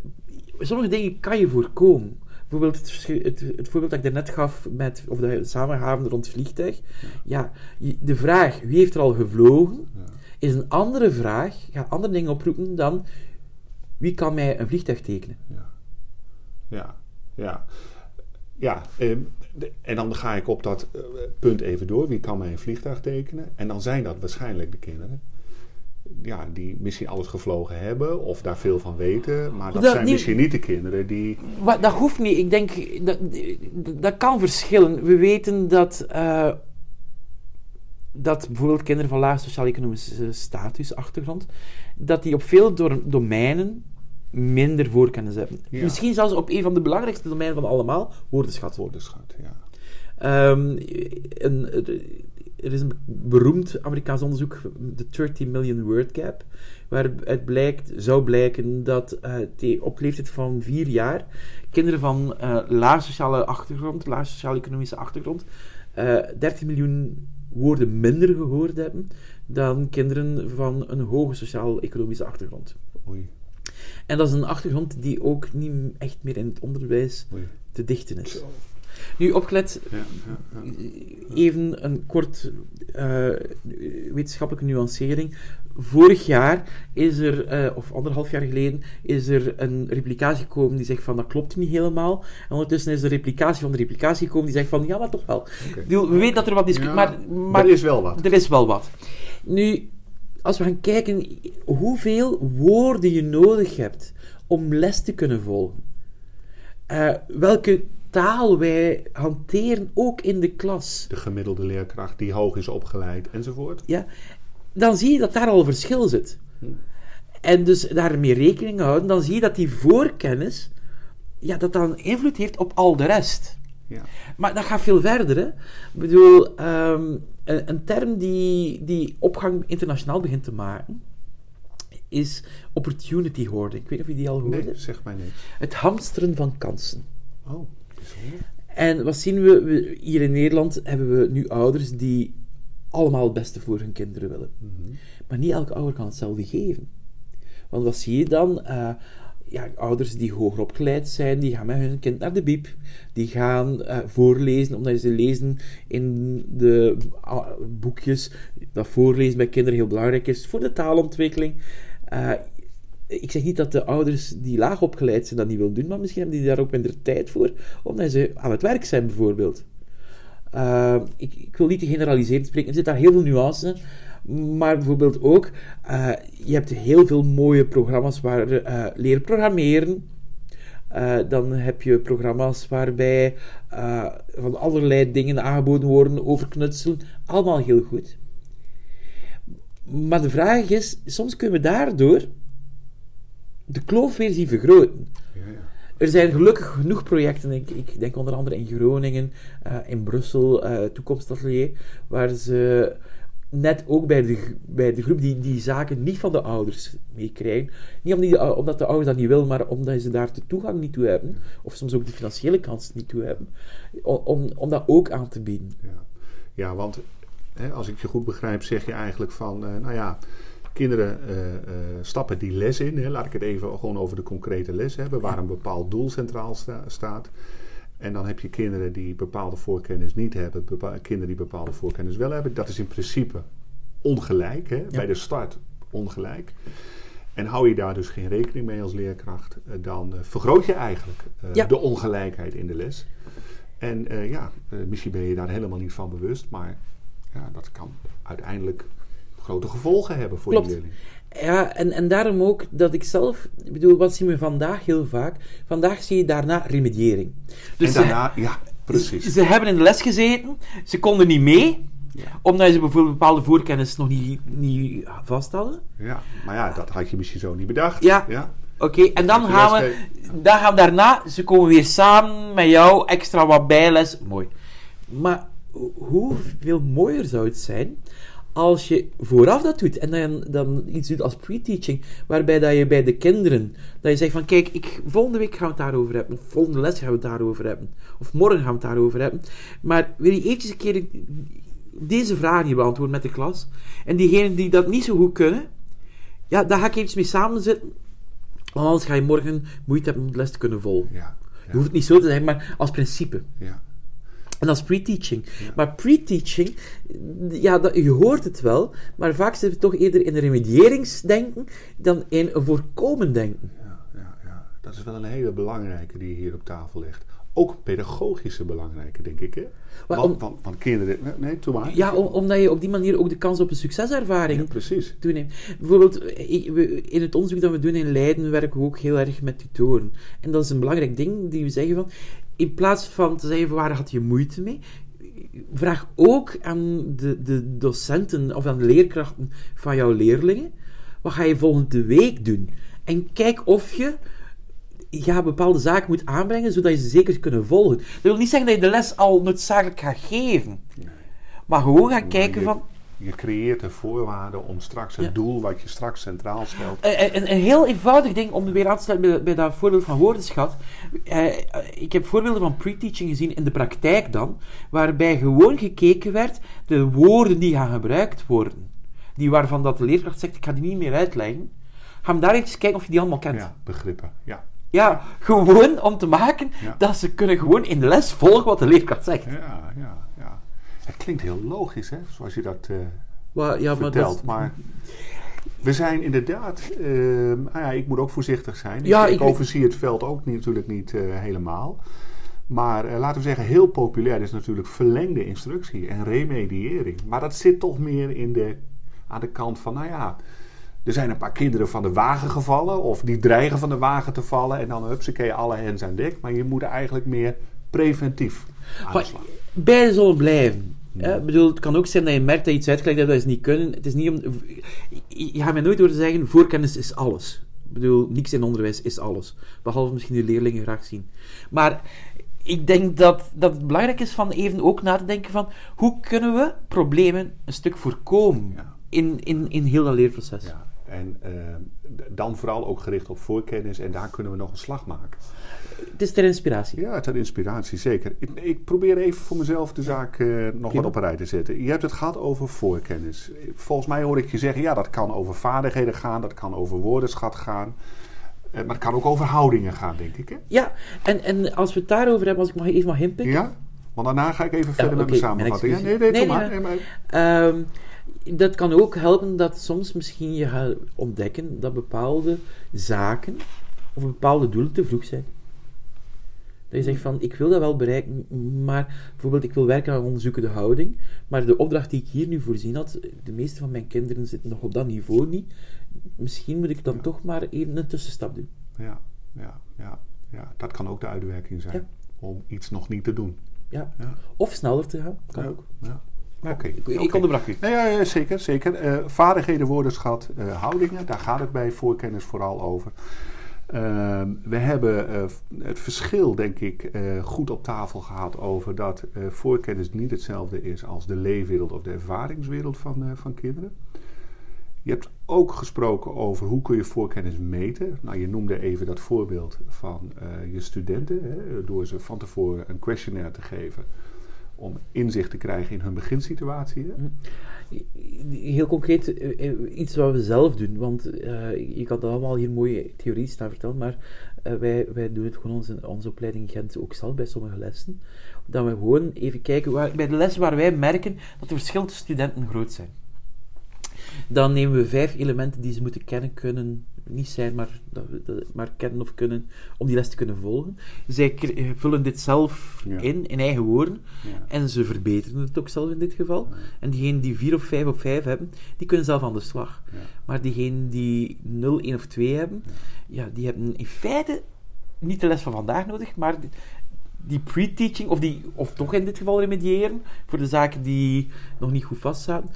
Speaker 2: sommige dingen kan je voorkomen. Bijvoorbeeld het, het, het voorbeeld dat ik daarnet gaf met, of de samengaven rond het vliegtuig. Ja, de vraag wie heeft er al gevlogen, is een andere vraag, gaat andere dingen oproepen dan wie kan mij een vliegtuig tekenen.
Speaker 1: Ja, ja. Ja, ehm, de- en dan ga ik op dat eh, punt even door. Wie kan mij een vliegtuig tekenen? En dan zijn dat waarschijnlijk de kinderen. Ja, die misschien alles gevlogen hebben of daar veel van weten. Maar dat,
Speaker 2: Dat
Speaker 1: zijn
Speaker 2: niet-
Speaker 1: misschien niet de kinderen die...
Speaker 2: Wat, dat hoeft niet. Ik denk, dat, dat kan verschillen. We weten dat, eh, dat bijvoorbeeld kinderen van laag sociaal-economische status, achtergrond, dat die op veel do- domeinen minder voorkennis hebben.
Speaker 1: Ja.
Speaker 2: Misschien zelfs op een van de belangrijkste domeinen van allemaal, woordenschat.
Speaker 1: Woordenschat, ja.
Speaker 2: Ehm, er is een beroemd Amerikaans onderzoek, de 30 Million Word Gap, waaruit blijkt, zou blijken dat te- op leeftijd van vier jaar kinderen van eh laag sociale achtergrond, laag sociaal-economische achtergrond, eh 30 miljoen woorden minder gehoord hebben dan kinderen van een hoge sociaal-economische achtergrond.
Speaker 1: Oei,
Speaker 2: En dat is een achtergrond die ook niet echt meer in het onderwijs
Speaker 1: oei.
Speaker 2: te dichten is. Nu, opgelet,
Speaker 1: Ja, ja, ja.
Speaker 2: even een kort eh, wetenschappelijke nuancering. Vorig jaar is er, eh, of anderhalf jaar geleden, is er een replicatie gekomen die zegt van dat klopt niet helemaal. En ondertussen is er een replicatie van de replicatie gekomen die zegt van ja, maar toch wel. We weten dat er wat is,
Speaker 1: Ja,
Speaker 2: maar, maar
Speaker 1: er is wel wat.
Speaker 2: er is wel wat. Nu, als we gaan kijken hoeveel woorden je nodig hebt om les te kunnen volgen. Eh, welke taal wij hanteren, ook in de klas.
Speaker 1: De gemiddelde leerkracht die hoog is opgeleid enzovoort.
Speaker 2: Ja, dan zie je dat daar al verschil zit. En dus daarmee rekening houden, dan zie je dat die voorkennis, ja, dat dan invloed heeft op al de rest.
Speaker 1: Ja.
Speaker 2: Maar dat gaat veel verder. Hè? Ik bedoel, ehm, een, een term die, die opgang internationaal begint te maken, is opportunity hoarding. Ik weet niet of je die al hoorde.
Speaker 1: Nee, zeg mij niks.
Speaker 2: Het hamsteren van kansen.
Speaker 1: Oh, bijzonder.
Speaker 2: En wat zien we? we? Hier in Nederland hebben we nu ouders die allemaal het beste voor hun kinderen willen. Maar niet elke ouder kan hetzelfde geven. Want wat zie je dan? Eh, ja, ouders die hoger opgeleid zijn, die gaan met hun kind naar de biep. Die gaan eh, voorlezen, omdat ze lezen in de ah, boekjes. Dat voorlezen bij kinderen heel belangrijk is voor de taalontwikkeling. Eh, ik zeg niet dat de ouders die laag opgeleid zijn dat niet willen doen, maar misschien hebben die daar ook minder tijd voor, omdat ze aan het werk zijn, bijvoorbeeld. Uh, ik, ik, wil niet te generaliserend spreken, er zit daar heel veel nuance in. Maar bijvoorbeeld ook, uh, je hebt heel veel mooie programma's waar uh, leren programmeren. Uh, dan heb je programma's waarbij van allerlei dingen aangeboden worden over knutselen. Allemaal heel goed. Maar de vraag is, soms kunnen we daardoor de kloof weer zien vergroten.
Speaker 1: Ja, ja.
Speaker 2: Er zijn gelukkig genoeg projecten, ik, ik denk onder andere in Groningen, uh, in Brussel, uh, Toekomstatelier, waar ze net ook bij de, bij de groep die die zaken niet van de ouders meekrijgen. Niet omdat, die, omdat de ouders dat niet willen, maar omdat ze daar de toegang niet toe hebben, of soms ook de financiële kans niet toe hebben, om, om dat ook aan te bieden.
Speaker 1: Ja, ja want hè, als ik je goed begrijp, zeg je eigenlijk van, uh, nou ja, kinderen uh, uh, stappen die les in. Hè. Laat ik het even gewoon over de concrete les hebben, waar een bepaald doel centraal sta staat. En dan heb je kinderen die bepaalde voorkennis niet hebben, kinderen die bepaalde voorkennis wel hebben. Dat is in principe ongelijk, hè? Ja. bij de start ongelijk. En hou je daar dus geen rekening mee als leerkracht, uh, dan vergroot je eigenlijk ja. de ongelijkheid in de les. En ja, misschien ben je daar helemaal niet van bewust, maar ja, dat kan uiteindelijk grote gevolgen hebben voor
Speaker 2: Klopt.
Speaker 1: die leerling.
Speaker 2: Ja, en, en daarom ook dat ik zelf, ik bedoel, wat zien we vandaag heel vaak? Vandaag zie je daarna remediëring.
Speaker 1: Dus en daarna, ze, ja, precies.
Speaker 2: Ze, ze, hebben in de les gezeten, ze konden niet mee, ja. omdat ze bijvoorbeeld bepaalde voorkennis nog niet, niet vast hadden.
Speaker 1: Ja, maar ja, dat had je misschien zo niet bedacht.
Speaker 2: Ja.
Speaker 1: ja.
Speaker 2: Oké, okay, en dan gaan, we, dan gaan we daarna, ze komen weer samen met jou, extra wat bijles. Mooi. Maar hoeveel mooier zou het zijn als je vooraf dat doet en dan, dan iets doet als pre-teaching, waarbij dat je bij de kinderen, dat je zegt van kijk, ik, volgende week gaan we het daarover hebben, of volgende les gaan we het daarover hebben, of morgen gaan we het daarover hebben, maar wil je eventjes een keer deze vragen hier beantwoorden met de klas, en diegenen die dat niet zo goed kunnen, ja, daar ga ik eventjes mee samenzitten, want anders ga je morgen moeite hebben om de les te kunnen volgen.
Speaker 1: Ja, ja.
Speaker 2: Je hoeft het niet zo te zeggen, maar als principe.
Speaker 1: Ja.
Speaker 2: En dat is pre-teaching. Ja. Maar pre-teaching, ja, dat, je hoort het wel, maar vaak zit het toch eerder in een remedieringsdenken dan in een voorkomend denken.
Speaker 1: Ja, ja, ja, dat is wel een hele belangrijke die hier op tafel legt. ook pedagogische belangrijke, denk ik. Hè?
Speaker 2: Maar
Speaker 1: Want,
Speaker 2: om-
Speaker 1: want, want kinderen... nee, toe maar.
Speaker 2: Ja, om- omdat je op die manier ook de kans op een succeservaring
Speaker 1: Ja, precies.
Speaker 2: toeneemt. Bijvoorbeeld, we- in het onderzoek dat we doen in Leiden werken we ook heel erg met tutoren. En dat is een belangrijk ding die we zeggen van, in plaats van te zeggen waar had je moeite mee, vraag ook aan de, de docenten of aan de leerkrachten van jouw leerlingen, wat ga je volgende week doen? En kijk of je ja, bepaalde zaken moet aanbrengen, zodat je ze zeker kunnen volgen. Dat wil niet zeggen dat je de les al noodzakelijk gaat geven. Maar gewoon gaan kijken van...
Speaker 1: Je creëert de voorwaarden om straks het
Speaker 2: Ja.
Speaker 1: doel wat je straks centraal stelt.
Speaker 2: Een, een, een heel eenvoudig ding om weer aan te sluiten bij, bij dat voorbeeld van woordenschat. Eh, ik heb voorbeelden van pre-teaching gezien in de praktijk dan, waarbij gewoon gekeken werd de woorden die gaan gebruikt worden. Die waarvan dat de leerkracht zegt, ik ga die niet meer uitleggen. Ga hem daar eens kijken of je die allemaal kent.
Speaker 1: Ja, begrippen. Ja.
Speaker 2: Ja, gewoon om te maken
Speaker 1: Ja.
Speaker 2: dat ze kunnen gewoon in de les volgen wat de leerkracht zegt.
Speaker 1: Ja, ja, Het klinkt heel logisch, hè, zoals je dat eh,
Speaker 2: ja, maar dat
Speaker 1: vertelt. Maar we zijn inderdaad... nou ja, ik moet ook voorzichtig zijn.
Speaker 2: Ja,
Speaker 1: ik, overzie het veld ook niet- natuurlijk niet eh, helemaal. Maar eh, laten we zeggen, heel populair is natuurlijk verlengde instructie en remediëring. Maar dat zit toch meer in de, aan de kant van, nou ja... Er zijn een paar kinderen van de wagen gevallen, of die dreigen van de wagen te vallen, en dan hupsakee, alle hens aan dek. Maar je moet eigenlijk meer preventief aan
Speaker 2: beide zullen blijven. hè. Ik bedoel, het kan ook zijn dat je merkt dat je iets uitgelegd hebt dat ze niet kunnen. Het is niet om... Je gaat mij nooit horen zeggen, voorkennis is alles. Ik bedoel, niks in onderwijs is alles. Behalve misschien de leerlingen graag zien. Maar ik denk dat, dat het belangrijk is van even ook na te denken van... Hoe kunnen we problemen een stuk voorkomen
Speaker 1: Ja.
Speaker 2: in, in, in heel dat leerproces?
Speaker 1: Ja, en eh, dan vooral ook gericht op voorkennis en daar kunnen we nog een slag maken.
Speaker 2: Het is ter inspiratie.
Speaker 1: Ja, ter inspiratie, zeker. Ik, ik probeer even voor mezelf de zaak eh, nog
Speaker 2: Prima.
Speaker 1: wat op een rij te zetten. Je hebt het gehad over voorkennis. Volgens mij hoor ik je zeggen, ja, dat kan over vaardigheden gaan, dat kan over woordenschat gaan. Eh, maar het kan ook over houdingen gaan, denk ik. Hè?
Speaker 2: Ja, en, en als we het daarover hebben, als ik mag, even mag inpikken...
Speaker 1: Ja? Want daarna ga ik even verder met mijn samenvatting. Ja, nee, nee,
Speaker 2: Nee,
Speaker 1: maar.
Speaker 2: nee,
Speaker 1: maar-
Speaker 2: Ehm, dat kan ook helpen dat soms misschien je gaat ontdekken dat bepaalde zaken of bepaalde doelen te vroeg zijn. Dat je zegt van, ik wil dat wel bereiken, maar bijvoorbeeld ik wil werken aan onderzoekende houding, maar de opdracht die ik hier nu voorzien had, de meeste van mijn kinderen zitten nog op dat niveau niet. Misschien moet ik dan toch maar even een tussenstap doen.
Speaker 1: ja, ja, ja, ja, dat kan ook de uitwerking zijn.
Speaker 2: Ja.
Speaker 1: Om iets nog niet te doen.
Speaker 2: Ja.
Speaker 1: Ja.
Speaker 2: Of sneller te gaan, kan
Speaker 1: Ja,
Speaker 2: ook.
Speaker 1: Ja.
Speaker 2: Maar ik, ik
Speaker 1: oké.
Speaker 2: onderbrak u.
Speaker 1: Nee, ja, ja, zeker, zeker. Eh, vaardigheden, woordenschat, eh, houdingen, daar gaat het bij voorkennis vooral over. Ehm, we hebben eh, het verschil, denk ik, eh, goed op tafel gehad over dat eh, voorkennis niet hetzelfde is als de leefwereld of de ervaringswereld van, van kinderen. Je hebt ook gesproken over hoe kun je voorkennis meten. Nou, je noemde even dat voorbeeld van je studenten, hè, door ze van tevoren een questionnaire te geven om inzicht te krijgen in hun beginsituatie.
Speaker 2: Heel concreet, eh, eh, iets wat we zelf doen. Want eh, je kan dat allemaal hier mooie theorie staan vertellen, maar wij, wij doen het gewoon onze, onze opleiding in Gent ook zelf bij sommige lessen. Dat we gewoon even kijken, bij de lessen waar wij merken dat de verschillen tussen studenten groot zijn. Dan nemen we vijf elementen die ze moeten kennen, kunnen, niet zijn, maar, dat, we- dat- maar kennen of kunnen, om die les te kunnen volgen. Zij eh, vullen dit zelf
Speaker 1: Ja.
Speaker 2: in, in eigen woorden.
Speaker 1: Ja.
Speaker 2: En ze verbeteren het ook zelf in dit geval.
Speaker 1: Ja.
Speaker 2: En diegenen die 4 of 5 op 5 hebben, die kunnen zelf aan de slag. Maar diegenen die 0, 1 of 2 hebben, ja, die hebben in feite niet de les van vandaag nodig, maar die, pre-teaching, of, die, of toch in dit geval remediëren, voor de zaken die nog niet goed vastzaten.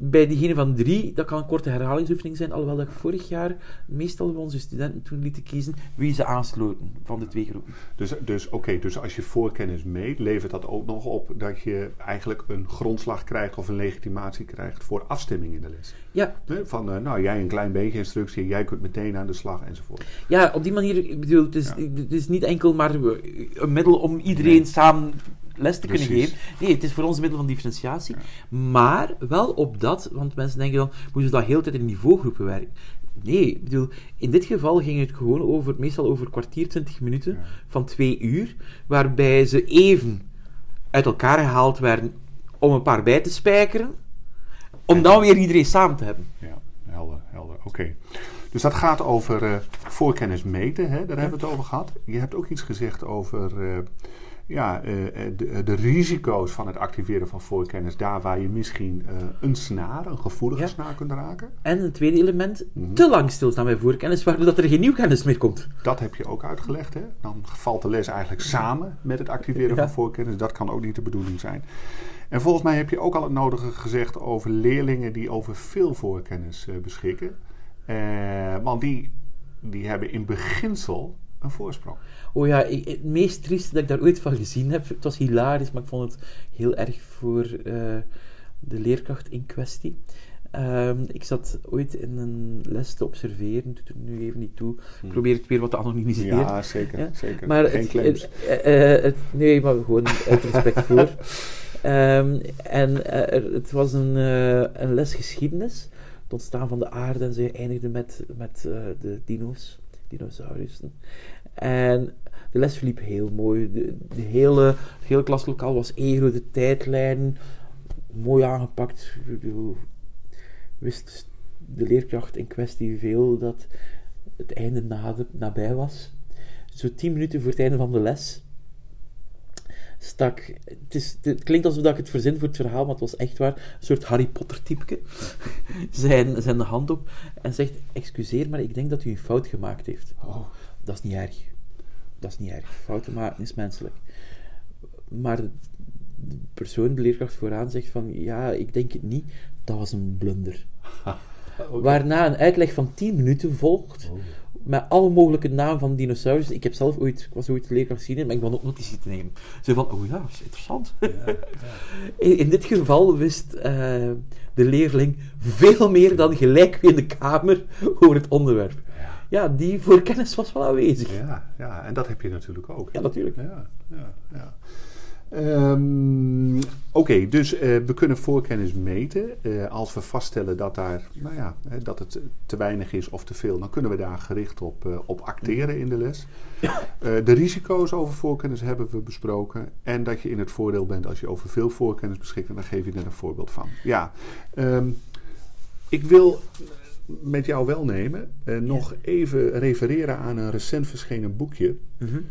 Speaker 2: Bij diegene van 3, dat kan een korte herhalingsoefening zijn, alhoewel dat vorig jaar meestal onze studenten toen lieten kiezen wie ze aansloten van de twee groepen.
Speaker 1: Dus, dus, oké, dus als je voorkennis meet, levert dat ook nog op dat je eigenlijk een grondslag krijgt of een legitimatie krijgt voor afstemming in de les.
Speaker 2: Ja,
Speaker 1: Van, eh, nou, jij een klein beetje instructie, jij kunt meteen aan de slag enzovoort.
Speaker 2: Ja, op die manier, ik bedoel, het is,
Speaker 1: Ja.
Speaker 2: het is niet enkel maar een middel om iedereen
Speaker 1: Nee.
Speaker 2: samen les te kunnen geven. Nee, het is voor ons een middel van differentiatie. Maar wel op dat, want mensen denken dan, moeten we dat heel tijd in niveaugroepen werken? Nee, ik bedoel, in dit geval ging het gewoon over, meestal over kwartier, twintig minuten
Speaker 1: Ja.
Speaker 2: van twee uur, waarbij ze even uit elkaar gehaald werden om een paar bij te spijkeren, om dan weer iedereen samen te hebben.
Speaker 1: Ja, helder, helder. Oké. Dus dat gaat over uh, voorkennis meten, hè? daar hebben we het over gehad. Je hebt ook iets gezegd over uh, ja, uh, de, de, risico's van het activeren van voorkennis. Daar waar je misschien een snaar, een gevoelige ja. snaar kunt raken.
Speaker 2: En een tweede element, mm-hmm. te lang stilstaan bij voorkennis, waardoor dat er geen nieuw kennis meer komt.
Speaker 1: Dat heb je ook uitgelegd. Hè? Dan valt de les eigenlijk samen met het activeren ja. van voorkennis. Dat kan ook niet de bedoeling zijn. En volgens mij heb je ook al het nodige gezegd over leerlingen die over veel voorkennis beschikken. Uh, want die, die hebben in beginsel een voorsprong.
Speaker 2: Oh ja, ik, het meest trieste dat ik daar ooit van gezien heb, het was hilarisch, maar ik vond het heel erg voor uh, de leerkracht in kwestie. Um, ik zat ooit in een les te observeren, doet er nu even niet toe. Ik probeer het weer wat te anonimiseren.
Speaker 1: Ja, zeker. Ja? zeker.
Speaker 2: Maar
Speaker 1: Geen
Speaker 2: het,
Speaker 1: claims.
Speaker 2: Het, uh, het, nee, maar gewoon uit respect voor. [LAUGHS] Um, en uh, het was een, een les geschiedenis het ontstaan van de aarde en ze eindigden met, met uh, de dino's, dinosaurussen. En de les verliep heel mooi. De, hele, het hele klaslokaal was ego, de tijdlijn, mooi aangepakt. Wist de leerkracht in kwestie veel dat het einde nabij was. Zo tien minuten voor het einde van de les stak. Het, is, het klinkt alsof ik het verzin voor het verhaal, maar het was echt waar. Een soort Harry Potter-typeke. [LAUGHS] zijn, zijn hand op en zegt: Excuseer, maar ik denk dat u een fout gemaakt heeft.
Speaker 1: Oh.
Speaker 2: Dat is niet erg. Dat is niet erg. Fouten maken is menselijk. Maar de persoon, de leerkracht vooraan, zegt van ja, ik denk het niet. Dat was een blunder. [LAUGHS] okay. Waarna een uitleg van 10 minuten volgt. Oh met alle mogelijke namen van dinosaurus. Ik heb zelf ooit, ik was ooit leerkracht zien, maar ik ben ook notitie te nemen. Ze van, oh ja, dat is interessant. Ja, ja. [LAUGHS] In, in, dit geval wist uh, de leerling veel meer dan gelijk in de kamer over het onderwerp. Ja, ja die voorkennis was wel aanwezig.
Speaker 1: Ja, ja, en dat heb je natuurlijk ook.
Speaker 2: Ja, natuurlijk.
Speaker 1: Ja, ja, ja. Um, Oké, okay, dus uh, we kunnen voorkennis meten. Uh, als we vaststellen dat, daar, nou ja, hè, dat het te weinig is of te veel, dan kunnen we daar gericht op, uh, op acteren in de les. de risico's over voorkennis hebben we besproken. En dat je in het voordeel bent als je over veel voorkennis beschikt. En daar geef je net een voorbeeld van. Ja, um, ik wil met jou wel nemen nog even refereren aan een recent verschenen boekje -hmm.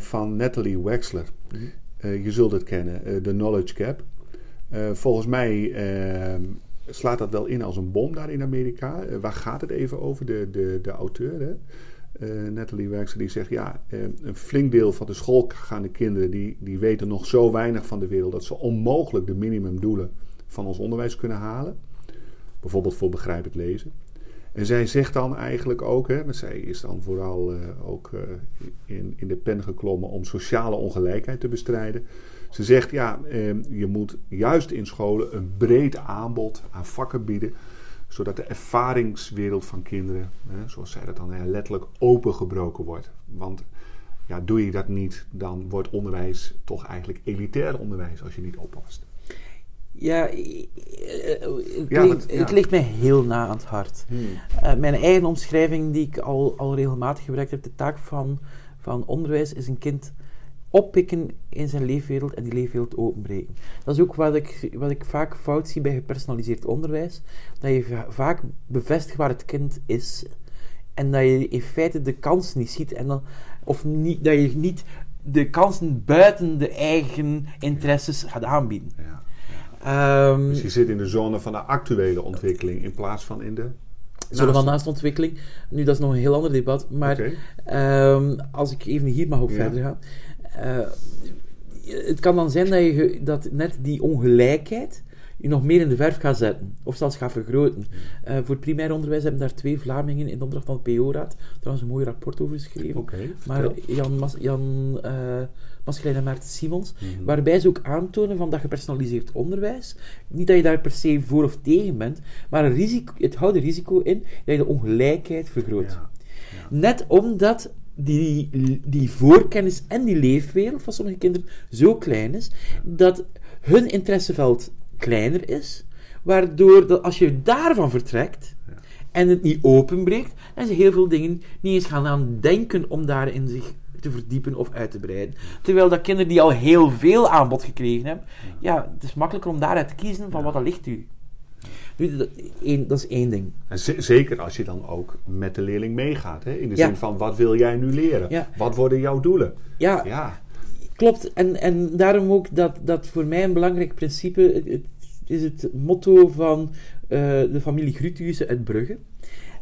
Speaker 1: van Natalie Wexler. -hmm. Uh, je zult het kennen, uh, de Knowledge Gap. Uh, volgens mij slaat dat wel in als een bom daar in Amerika. waar gaat het even over? De, de, de auteur, hè? Natalie Werkster, die zegt... ja, een flink deel van de schoolgaande kinderen... Die, die weten nog zo weinig van de wereld... dat ze onmogelijk de minimumdoelen van ons onderwijs kunnen halen. Bijvoorbeeld voor begrijpend lezen. En zij zegt dan eigenlijk ook, hè, maar zij is dan vooral uh, ook uh, in, in de pen geklommen om sociale ongelijkheid te bestrijden. Ze zegt, ja, eh, je moet juist in scholen een breed aanbod aan vakken bieden, zodat de ervaringswereld van kinderen, hè, zoals zij dat dan letterlijk opengebroken wordt. Want ja, doe je dat niet, dan wordt onderwijs toch eigenlijk elitair onderwijs als je niet oppast.
Speaker 2: Ja, het, ja, ligt, het, ligt mij heel na aan het hart. Hmm. Uh, mijn eigen omschrijving, die ik al, al regelmatig gebruikt heb, de taak van, van onderwijs is een kind oppikken in zijn leefwereld en die leefwereld openbreken. Dat is ook wat ik, wat ik vaak fout zie bij gepersonaliseerd onderwijs. Dat je vaak bevestigt waar het kind is en dat je in feite de kans niet ziet en dan, of niet, dat je niet de kansen buiten de eigen interesses gaat aanbieden.
Speaker 1: Ja. Um, dus je zit in de zone van de actuele ontwikkeling in plaats van in de.
Speaker 2: Zone van naast ontwikkeling. Nu, dat is nog een heel ander debat. Maar okay. um, als ik even hier mag ook ja. verder gaan. Uh, het kan dan zijn dat, je, dat net die ongelijkheid je nog meer in de verf gaat zetten. Of zelfs gaat vergroten. Uh, voor het primair onderwijs hebben daar twee Vlamingen in de opdracht van het PO-raad trouwens een mooi rapport over geschreven.
Speaker 1: Okay,
Speaker 2: maar Jan, Mas, Jan uh, Maskelijn en Maarten Simons, mm -hmm. waarbij ze ook aantonen van dat gepersonaliseerd onderwijs, niet dat je daar per se voor of tegen bent, maar een risico, het houdt er risico in dat je de ongelijkheid vergroot. Ja. Ja. Net omdat die, die voorkennis en die leefwereld van sommige kinderen zo klein is, dat hun interesseveld kleiner is, waardoor dat als je daarvan vertrekt ja. en het niet openbreekt, dan ze heel veel dingen niet eens gaan aan denken om daarin zich te verdiepen of uit te breiden. Terwijl dat kinderen die al heel veel aanbod gekregen hebben, ja, ja het is makkelijker om daaruit te kiezen van wat er ligt u. Nu, dat, één, dat is één ding.
Speaker 1: En zeker als je dan ook met de leerling meegaat. Hè? In de
Speaker 2: Ja.
Speaker 1: zin van, wat wil jij nu leren?
Speaker 2: Ja.
Speaker 1: Wat worden jouw doelen?
Speaker 2: Ja,
Speaker 1: Ja,
Speaker 2: klopt. En, en daarom ook dat, dat voor mij een belangrijk principe het, het is het motto van eh, de familie Grutiussen uit Brugge.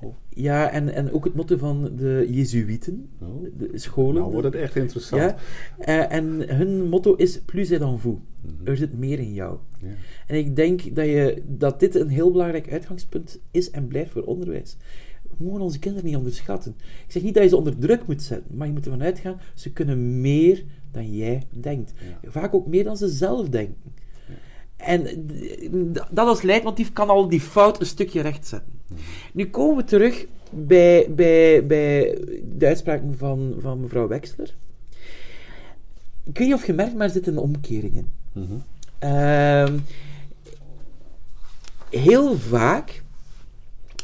Speaker 1: Oh.
Speaker 2: Ja, en, en ook het motto van de Jezuïeten,
Speaker 1: Oh.
Speaker 2: de scholen.
Speaker 1: nou wordt het echt interessant.
Speaker 2: Ja, eh, en hun motto is plus et en vous.
Speaker 1: Mhm.
Speaker 2: Er zit meer in jou.
Speaker 1: Ja.
Speaker 2: En ik denk dat, je, dat dit een heel belangrijk uitgangspunt is en blijft voor onderwijs. We mogen onze kinderen niet onderschatten. Ik zeg niet dat je ze onder druk moet zetten, maar je moet ervan uitgaan, ze kunnen meer dan jij denkt.
Speaker 1: Ja.
Speaker 2: Vaak ook meer dan ze zelf denken. En dat als leidmotief kan al die fout een stukje rechtzetten. Nu komen we terug bij, bij, bij de uitspraken van, van mevrouw Wexler. Ik weet niet of je merkt, maar er zitten omkeringen.
Speaker 1: Mhm.
Speaker 2: Ehm, heel vaak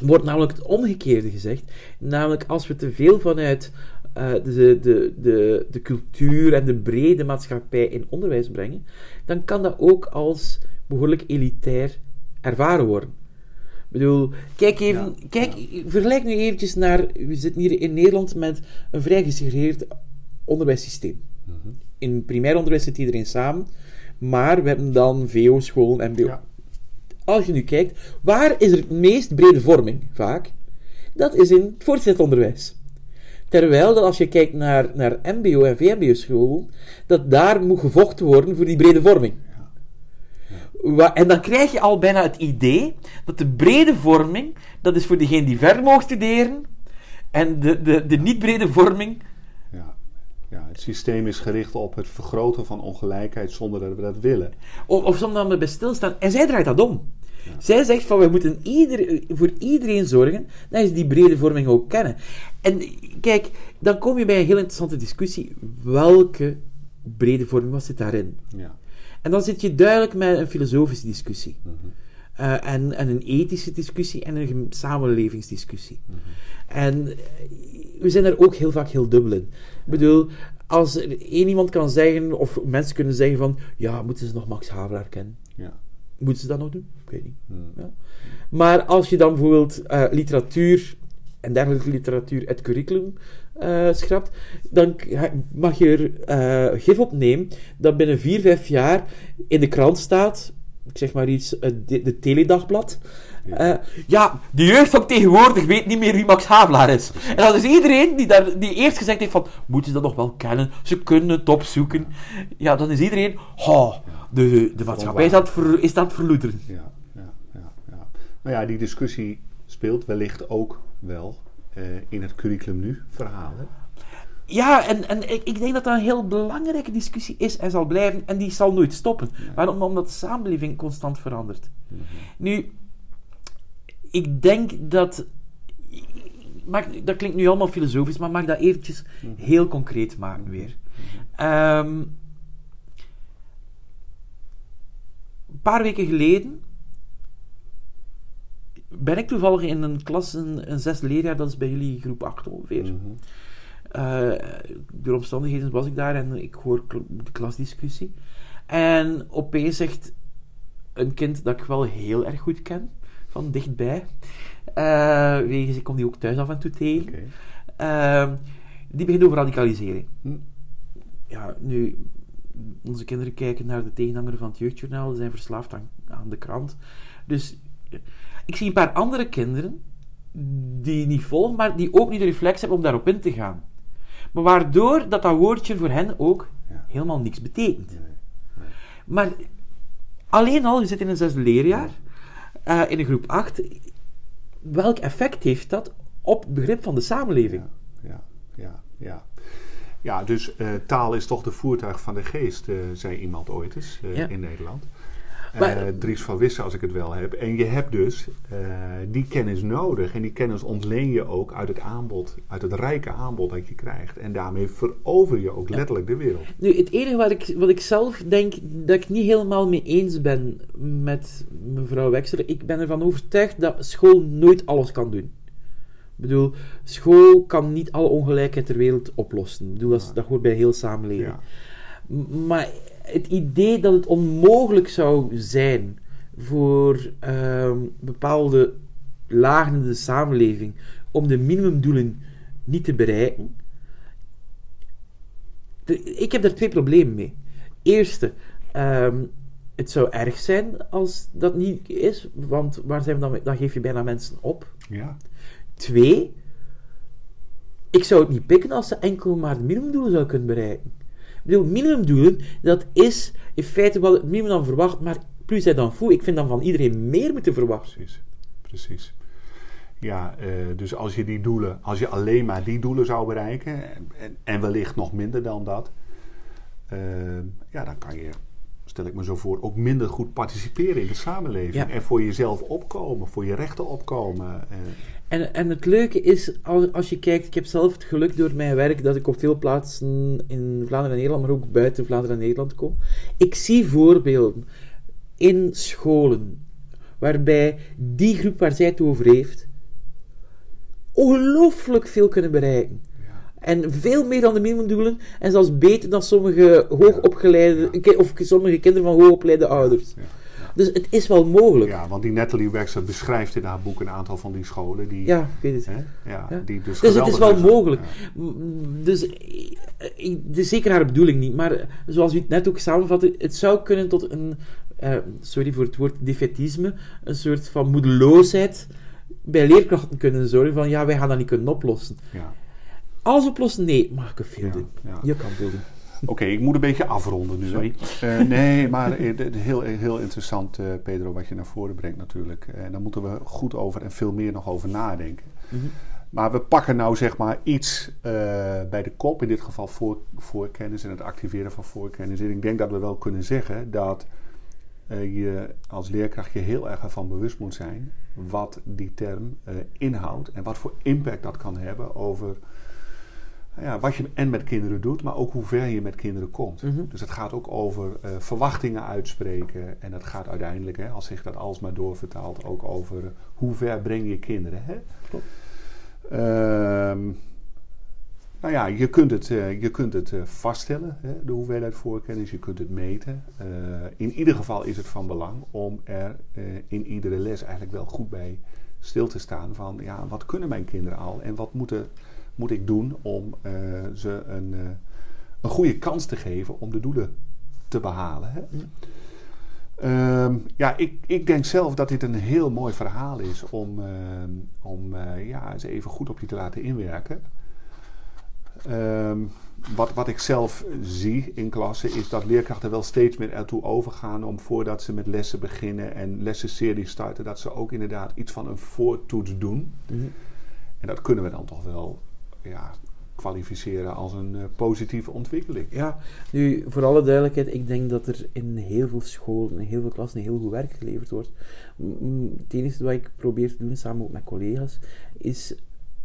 Speaker 2: wordt namelijk het omgekeerde gezegd. Namelijk als we te veel vanuit eh, de, de, de, de cultuur en de brede maatschappij in onderwijs brengen, dan kan dat ook als behoorlijk elitair ervaren worden. Ik bedoel, kijk even,
Speaker 1: Ja,
Speaker 2: kijk, vergelijk nu eventjes naar, we zitten hier in Nederland met een vrij gesegregeerd onderwijssysteem.
Speaker 1: Mhm.
Speaker 2: In primair onderwijs zit iedereen samen, maar we hebben dan VO-school, MBO.
Speaker 1: Ja.
Speaker 2: Als je nu kijkt, waar is er het meest brede vorming vaak? Dat is in het voortgezet onderwijs. Terwijl dat als je kijkt naar, naar MBO en VMBO-school, dat daar moet gevochten worden voor die brede vorming. En dan krijg je al bijna het idee dat de brede vorming, dat is voor degene die ver mogen studeren, en de, de, de niet-brede vorming,
Speaker 1: Ja. ja, het systeem is gericht op het vergroten van ongelijkheid zonder dat we dat willen.
Speaker 2: Of, of soms dan bij stilstaan. En zij draait dat om. Zij zegt van, we moeten ieder, voor iedereen zorgen dat ze die brede vorming ook kennen. En kijk, dan kom je bij een heel interessante discussie. Welke brede vorming, wat zit daarin?
Speaker 1: Ja.
Speaker 2: En dan zit je duidelijk met een filosofische discussie.
Speaker 1: Mhm.
Speaker 2: Eh, en, en een ethische discussie en een samenlevingsdiscussie. En eh, we zijn daar ook heel vaak heel dubbel in. Ik bedoel, als er één iemand kan zeggen, of mensen kunnen zeggen van, ja, moeten ze nog Max Havelaar kennen? Moeten ze dat nog doen? Ik weet niet. Ja. Maar als je dan bijvoorbeeld eh, literatuur en dergelijke literatuur uit het curriculum eh, schrapt, dan mag je er eh, gif op nemen dat binnen vier, vijf jaar in de krant staat, ik zeg maar iets, de, de Teledagblad.
Speaker 1: Ja.
Speaker 2: De jeugd van tegenwoordig weet niet meer wie Max Havelaar is. En dat is iedereen die, daar, die eerst gezegd heeft van, moeten ze dat nog wel kennen? Ze kunnen het opzoeken. Ja, dan is iedereen, oh, de, de maatschappij is aan het, ver, is aan het verloederen.
Speaker 1: Ja, ja, ja, ja. Nou ja, die discussie speelt wellicht ook wel eh, in het curriculum nu verhaal. Hè?
Speaker 2: Ja, en, en ik, ik denk dat dat een heel belangrijke discussie is en zal blijven. En die zal nooit stoppen. Waarom? Omdat de samenleving constant verandert. Nu, ik denk dat... Mag, dat klinkt nu allemaal filosofisch, maar mag dat eventjes heel concreet maken weer. Ehm, een paar weken geleden ben ik toevallig in een klas, een, een zesde leerjaar, dat is bij jullie groep 8 ongeveer.
Speaker 1: Mhm.
Speaker 2: Eh, door omstandigheden was ik daar en ik hoor kl- de klasdiscussie. En opeens zegt een kind dat ik wel heel erg goed ken, van dichtbij. Eh wegens, ik kom die ook thuis af en toe tegen. Ehm, die begint over radicalisering.
Speaker 1: Hm.
Speaker 2: Ja, nu, onze kinderen kijken naar de tegenhanger van het jeugdjournaal, ze zijn verslaafd aan, aan de krant. Dus ik zie een paar andere kinderen die niet volgen, maar die ook niet de reflex hebben om daarop in te gaan. Maar waardoor dat dat woordje voor hen ook
Speaker 1: Ja.
Speaker 2: helemaal niks betekent.
Speaker 1: Nee.
Speaker 2: Maar alleen al, je zit in een zesde leerjaar, eh, in een groep 8, welk effect heeft dat op het begrip van de samenleving?
Speaker 1: Ja, ja, ja, ja. Ja, dus eh, taal is toch de voertuig van de geest, eh, zei iemand ooit eens eh,
Speaker 2: Ja.
Speaker 1: in Nederland.
Speaker 2: Maar-
Speaker 1: Dries van Wissen, als ik het wel heb. En je hebt dus die kennis nodig. En die kennis ontleen je ook uit het aanbod, uit het rijke aanbod dat je krijgt. En daarmee verover je ook letterlijk de wereld.
Speaker 2: Nu, het enige wat ik, wat ik zelf denk dat ik niet helemaal mee eens ben met mevrouw Wexler, ik ben ervan overtuigd dat school nooit alles kan doen. Ik bedoel, school kan niet alle ongelijkheid ter wereld oplossen. Ik bedoel, dat, is- dat hoort bij heel samenleving. Maar het idee dat het onmogelijk zou zijn voor ehm, bepaalde lagen in de samenleving om de minimumdoelen niet te bereiken. De- ik heb daar twee problemen mee. Eerste, ehm, het zou erg zijn als dat niet is, want waar zijn we dan, dan geef je bijna mensen op.
Speaker 1: Ja,
Speaker 2: Twee, ik zou het niet pikken als ze enkel maar de minimumdoelen zou kunnen bereiken. Ik bedoel, minimumdoelen, dat is in feite wat het minimum dan verwacht, maar plus hij dan voet. Ik vind dan van iedereen meer moeten verwachten.
Speaker 1: precies. Precies. Ja, eh, dus als je die doelen, als je alleen maar die doelen zou bereiken, en, en wellicht nog minder dan dat, eh, ja, dan kan je, stel ik me zo voor, ook minder goed participeren in de samenleving.
Speaker 2: Ja.
Speaker 1: En voor jezelf opkomen, voor je rechten opkomen. eh.
Speaker 2: En, en het leuke is, als, als je kijkt, ik heb zelf het geluk door mijn werk dat ik op veel plaatsen in Vlaanderen en Nederland, maar ook buiten Vlaanderen en Nederland kom. Ik zie voorbeelden in scholen waarbij die groep waar zij het over heeft, ongelooflijk veel kunnen bereiken. En veel meer dan de minimumdoelen. En zelfs beter dan sommige hoogopgeleide, of sommige kinderen van hoogopgeleide ouders.
Speaker 1: Ja,
Speaker 2: Dus het is wel mogelijk.
Speaker 1: ja, want die Natalie Wexler beschrijft in haar boek een aantal van die scholen die,
Speaker 2: Ja, ik weet het.
Speaker 1: hè, ja,
Speaker 2: Ja.
Speaker 1: die dus
Speaker 2: Dus het is wel
Speaker 1: zijn.
Speaker 2: mogelijk.
Speaker 1: Ja.
Speaker 2: Dus eh, ik- het is zeker haar bedoeling niet. Maar zoals u het net ook samenvatte, het zou kunnen tot een, eh, sorry voor het woord defetisme, een soort van moedeloosheid bij leerkrachten kunnen zorgen van ja, wij gaan dat niet kunnen oplossen.
Speaker 1: Ja.
Speaker 2: Alles oplossen? Nee, maar kunt veel doen. Je kan veel doen.
Speaker 1: Oké, ik moet een beetje afronden nu.
Speaker 2: Sorry.
Speaker 1: Eh, nee, maar eh, heel, heel interessant, eh, Pedro, wat je naar voren brengt natuurlijk. En daar moeten we goed over en veel meer nog over nadenken.
Speaker 2: Mhm.
Speaker 1: Maar we pakken nou zeg maar iets eh, bij de kop, in dit geval voor, voorkennis en het activeren van voorkennis. En ik denk dat we wel kunnen zeggen dat eh, je als leerkracht je heel erg ervan bewust moet zijn wat die term eh, inhoudt en wat voor impact dat kan hebben over ja, wat je en met kinderen doet, maar ook hoe ver je met kinderen komt.
Speaker 2: Mhm.
Speaker 1: Dus het gaat ook over eh, verwachtingen uitspreken. En het gaat uiteindelijk, hè, als zich dat alsmaar doorvertaalt, ook over eh, hoe ver breng je kinderen. Hè?
Speaker 2: Klopt.
Speaker 1: Ehm, nou ja, je kunt het, eh, je kunt het vaststellen, hè, de hoeveelheid voorkennis. Je kunt het meten. In ieder geval is het van belang om er in iedere les eigenlijk wel goed bij stil te staan van ja, wat kunnen mijn kinderen al en wat moeten, moet ik doen om eh, ze een, eh, een goede kans te geven om de doelen te behalen. Hè?
Speaker 2: Ja.
Speaker 1: Ehm, ja, ik, ik denk zelf dat dit een heel mooi verhaal is om, ehm, om eh, ja, eens even goed op je te laten inwerken. Ehm, wat, wat ik zelf zie in klassen is dat leerkrachten wel steeds meer ertoe overgaan om voordat ze met lessen beginnen en lessenseries starten, dat ze ook inderdaad iets van een voortoets doen.
Speaker 2: Mhm.
Speaker 1: En dat kunnen we dan toch wel ja, kwalificeren als een eh, positieve ontwikkeling.
Speaker 2: Ja, nu voor alle duidelijkheid, ik denk dat er in heel veel scholen, in heel veel klassen, heel goed werk geleverd wordt. Het enige wat ik probeer te doen, samen ook met collega's, is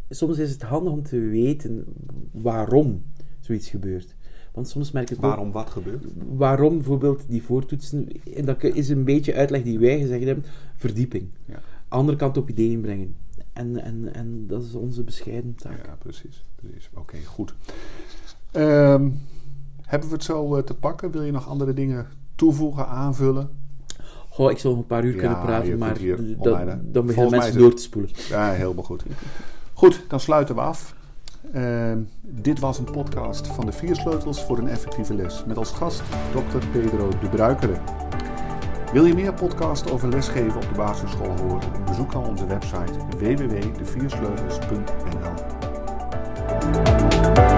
Speaker 2: soms is het handig om te weten waarom zoiets gebeurt. Want soms merk ik ook
Speaker 1: Waarom wat gebeurt?
Speaker 2: waarom bijvoorbeeld die voortoetsen, en dat is een beetje uitleg die wij gezegd hebben, verdieping.
Speaker 1: Ja.
Speaker 2: Andere kant op ideeën brengen. En, en, en dat is onze bescheiden taak.
Speaker 1: Ja, precies. precies. Oké, goed. Ehm, hebben we het zo eh, te pakken? Wil je nog andere dingen toevoegen, aanvullen?
Speaker 2: Goh, ik zou nog een paar uur
Speaker 1: Ja,
Speaker 2: kunnen praten, maar dan, beginnen mensen door te spoelen.
Speaker 1: Ja, helemaal goed. Goed, dan sluiten we af. Ehm, dit was een podcast van de vier sleutels voor een effectieve les. Met als gast Dr. Pedro de Bruikere. Wil je meer podcasts over lesgeven op de basisschool horen? Bezoek dan onze website www.deviersleutels.nl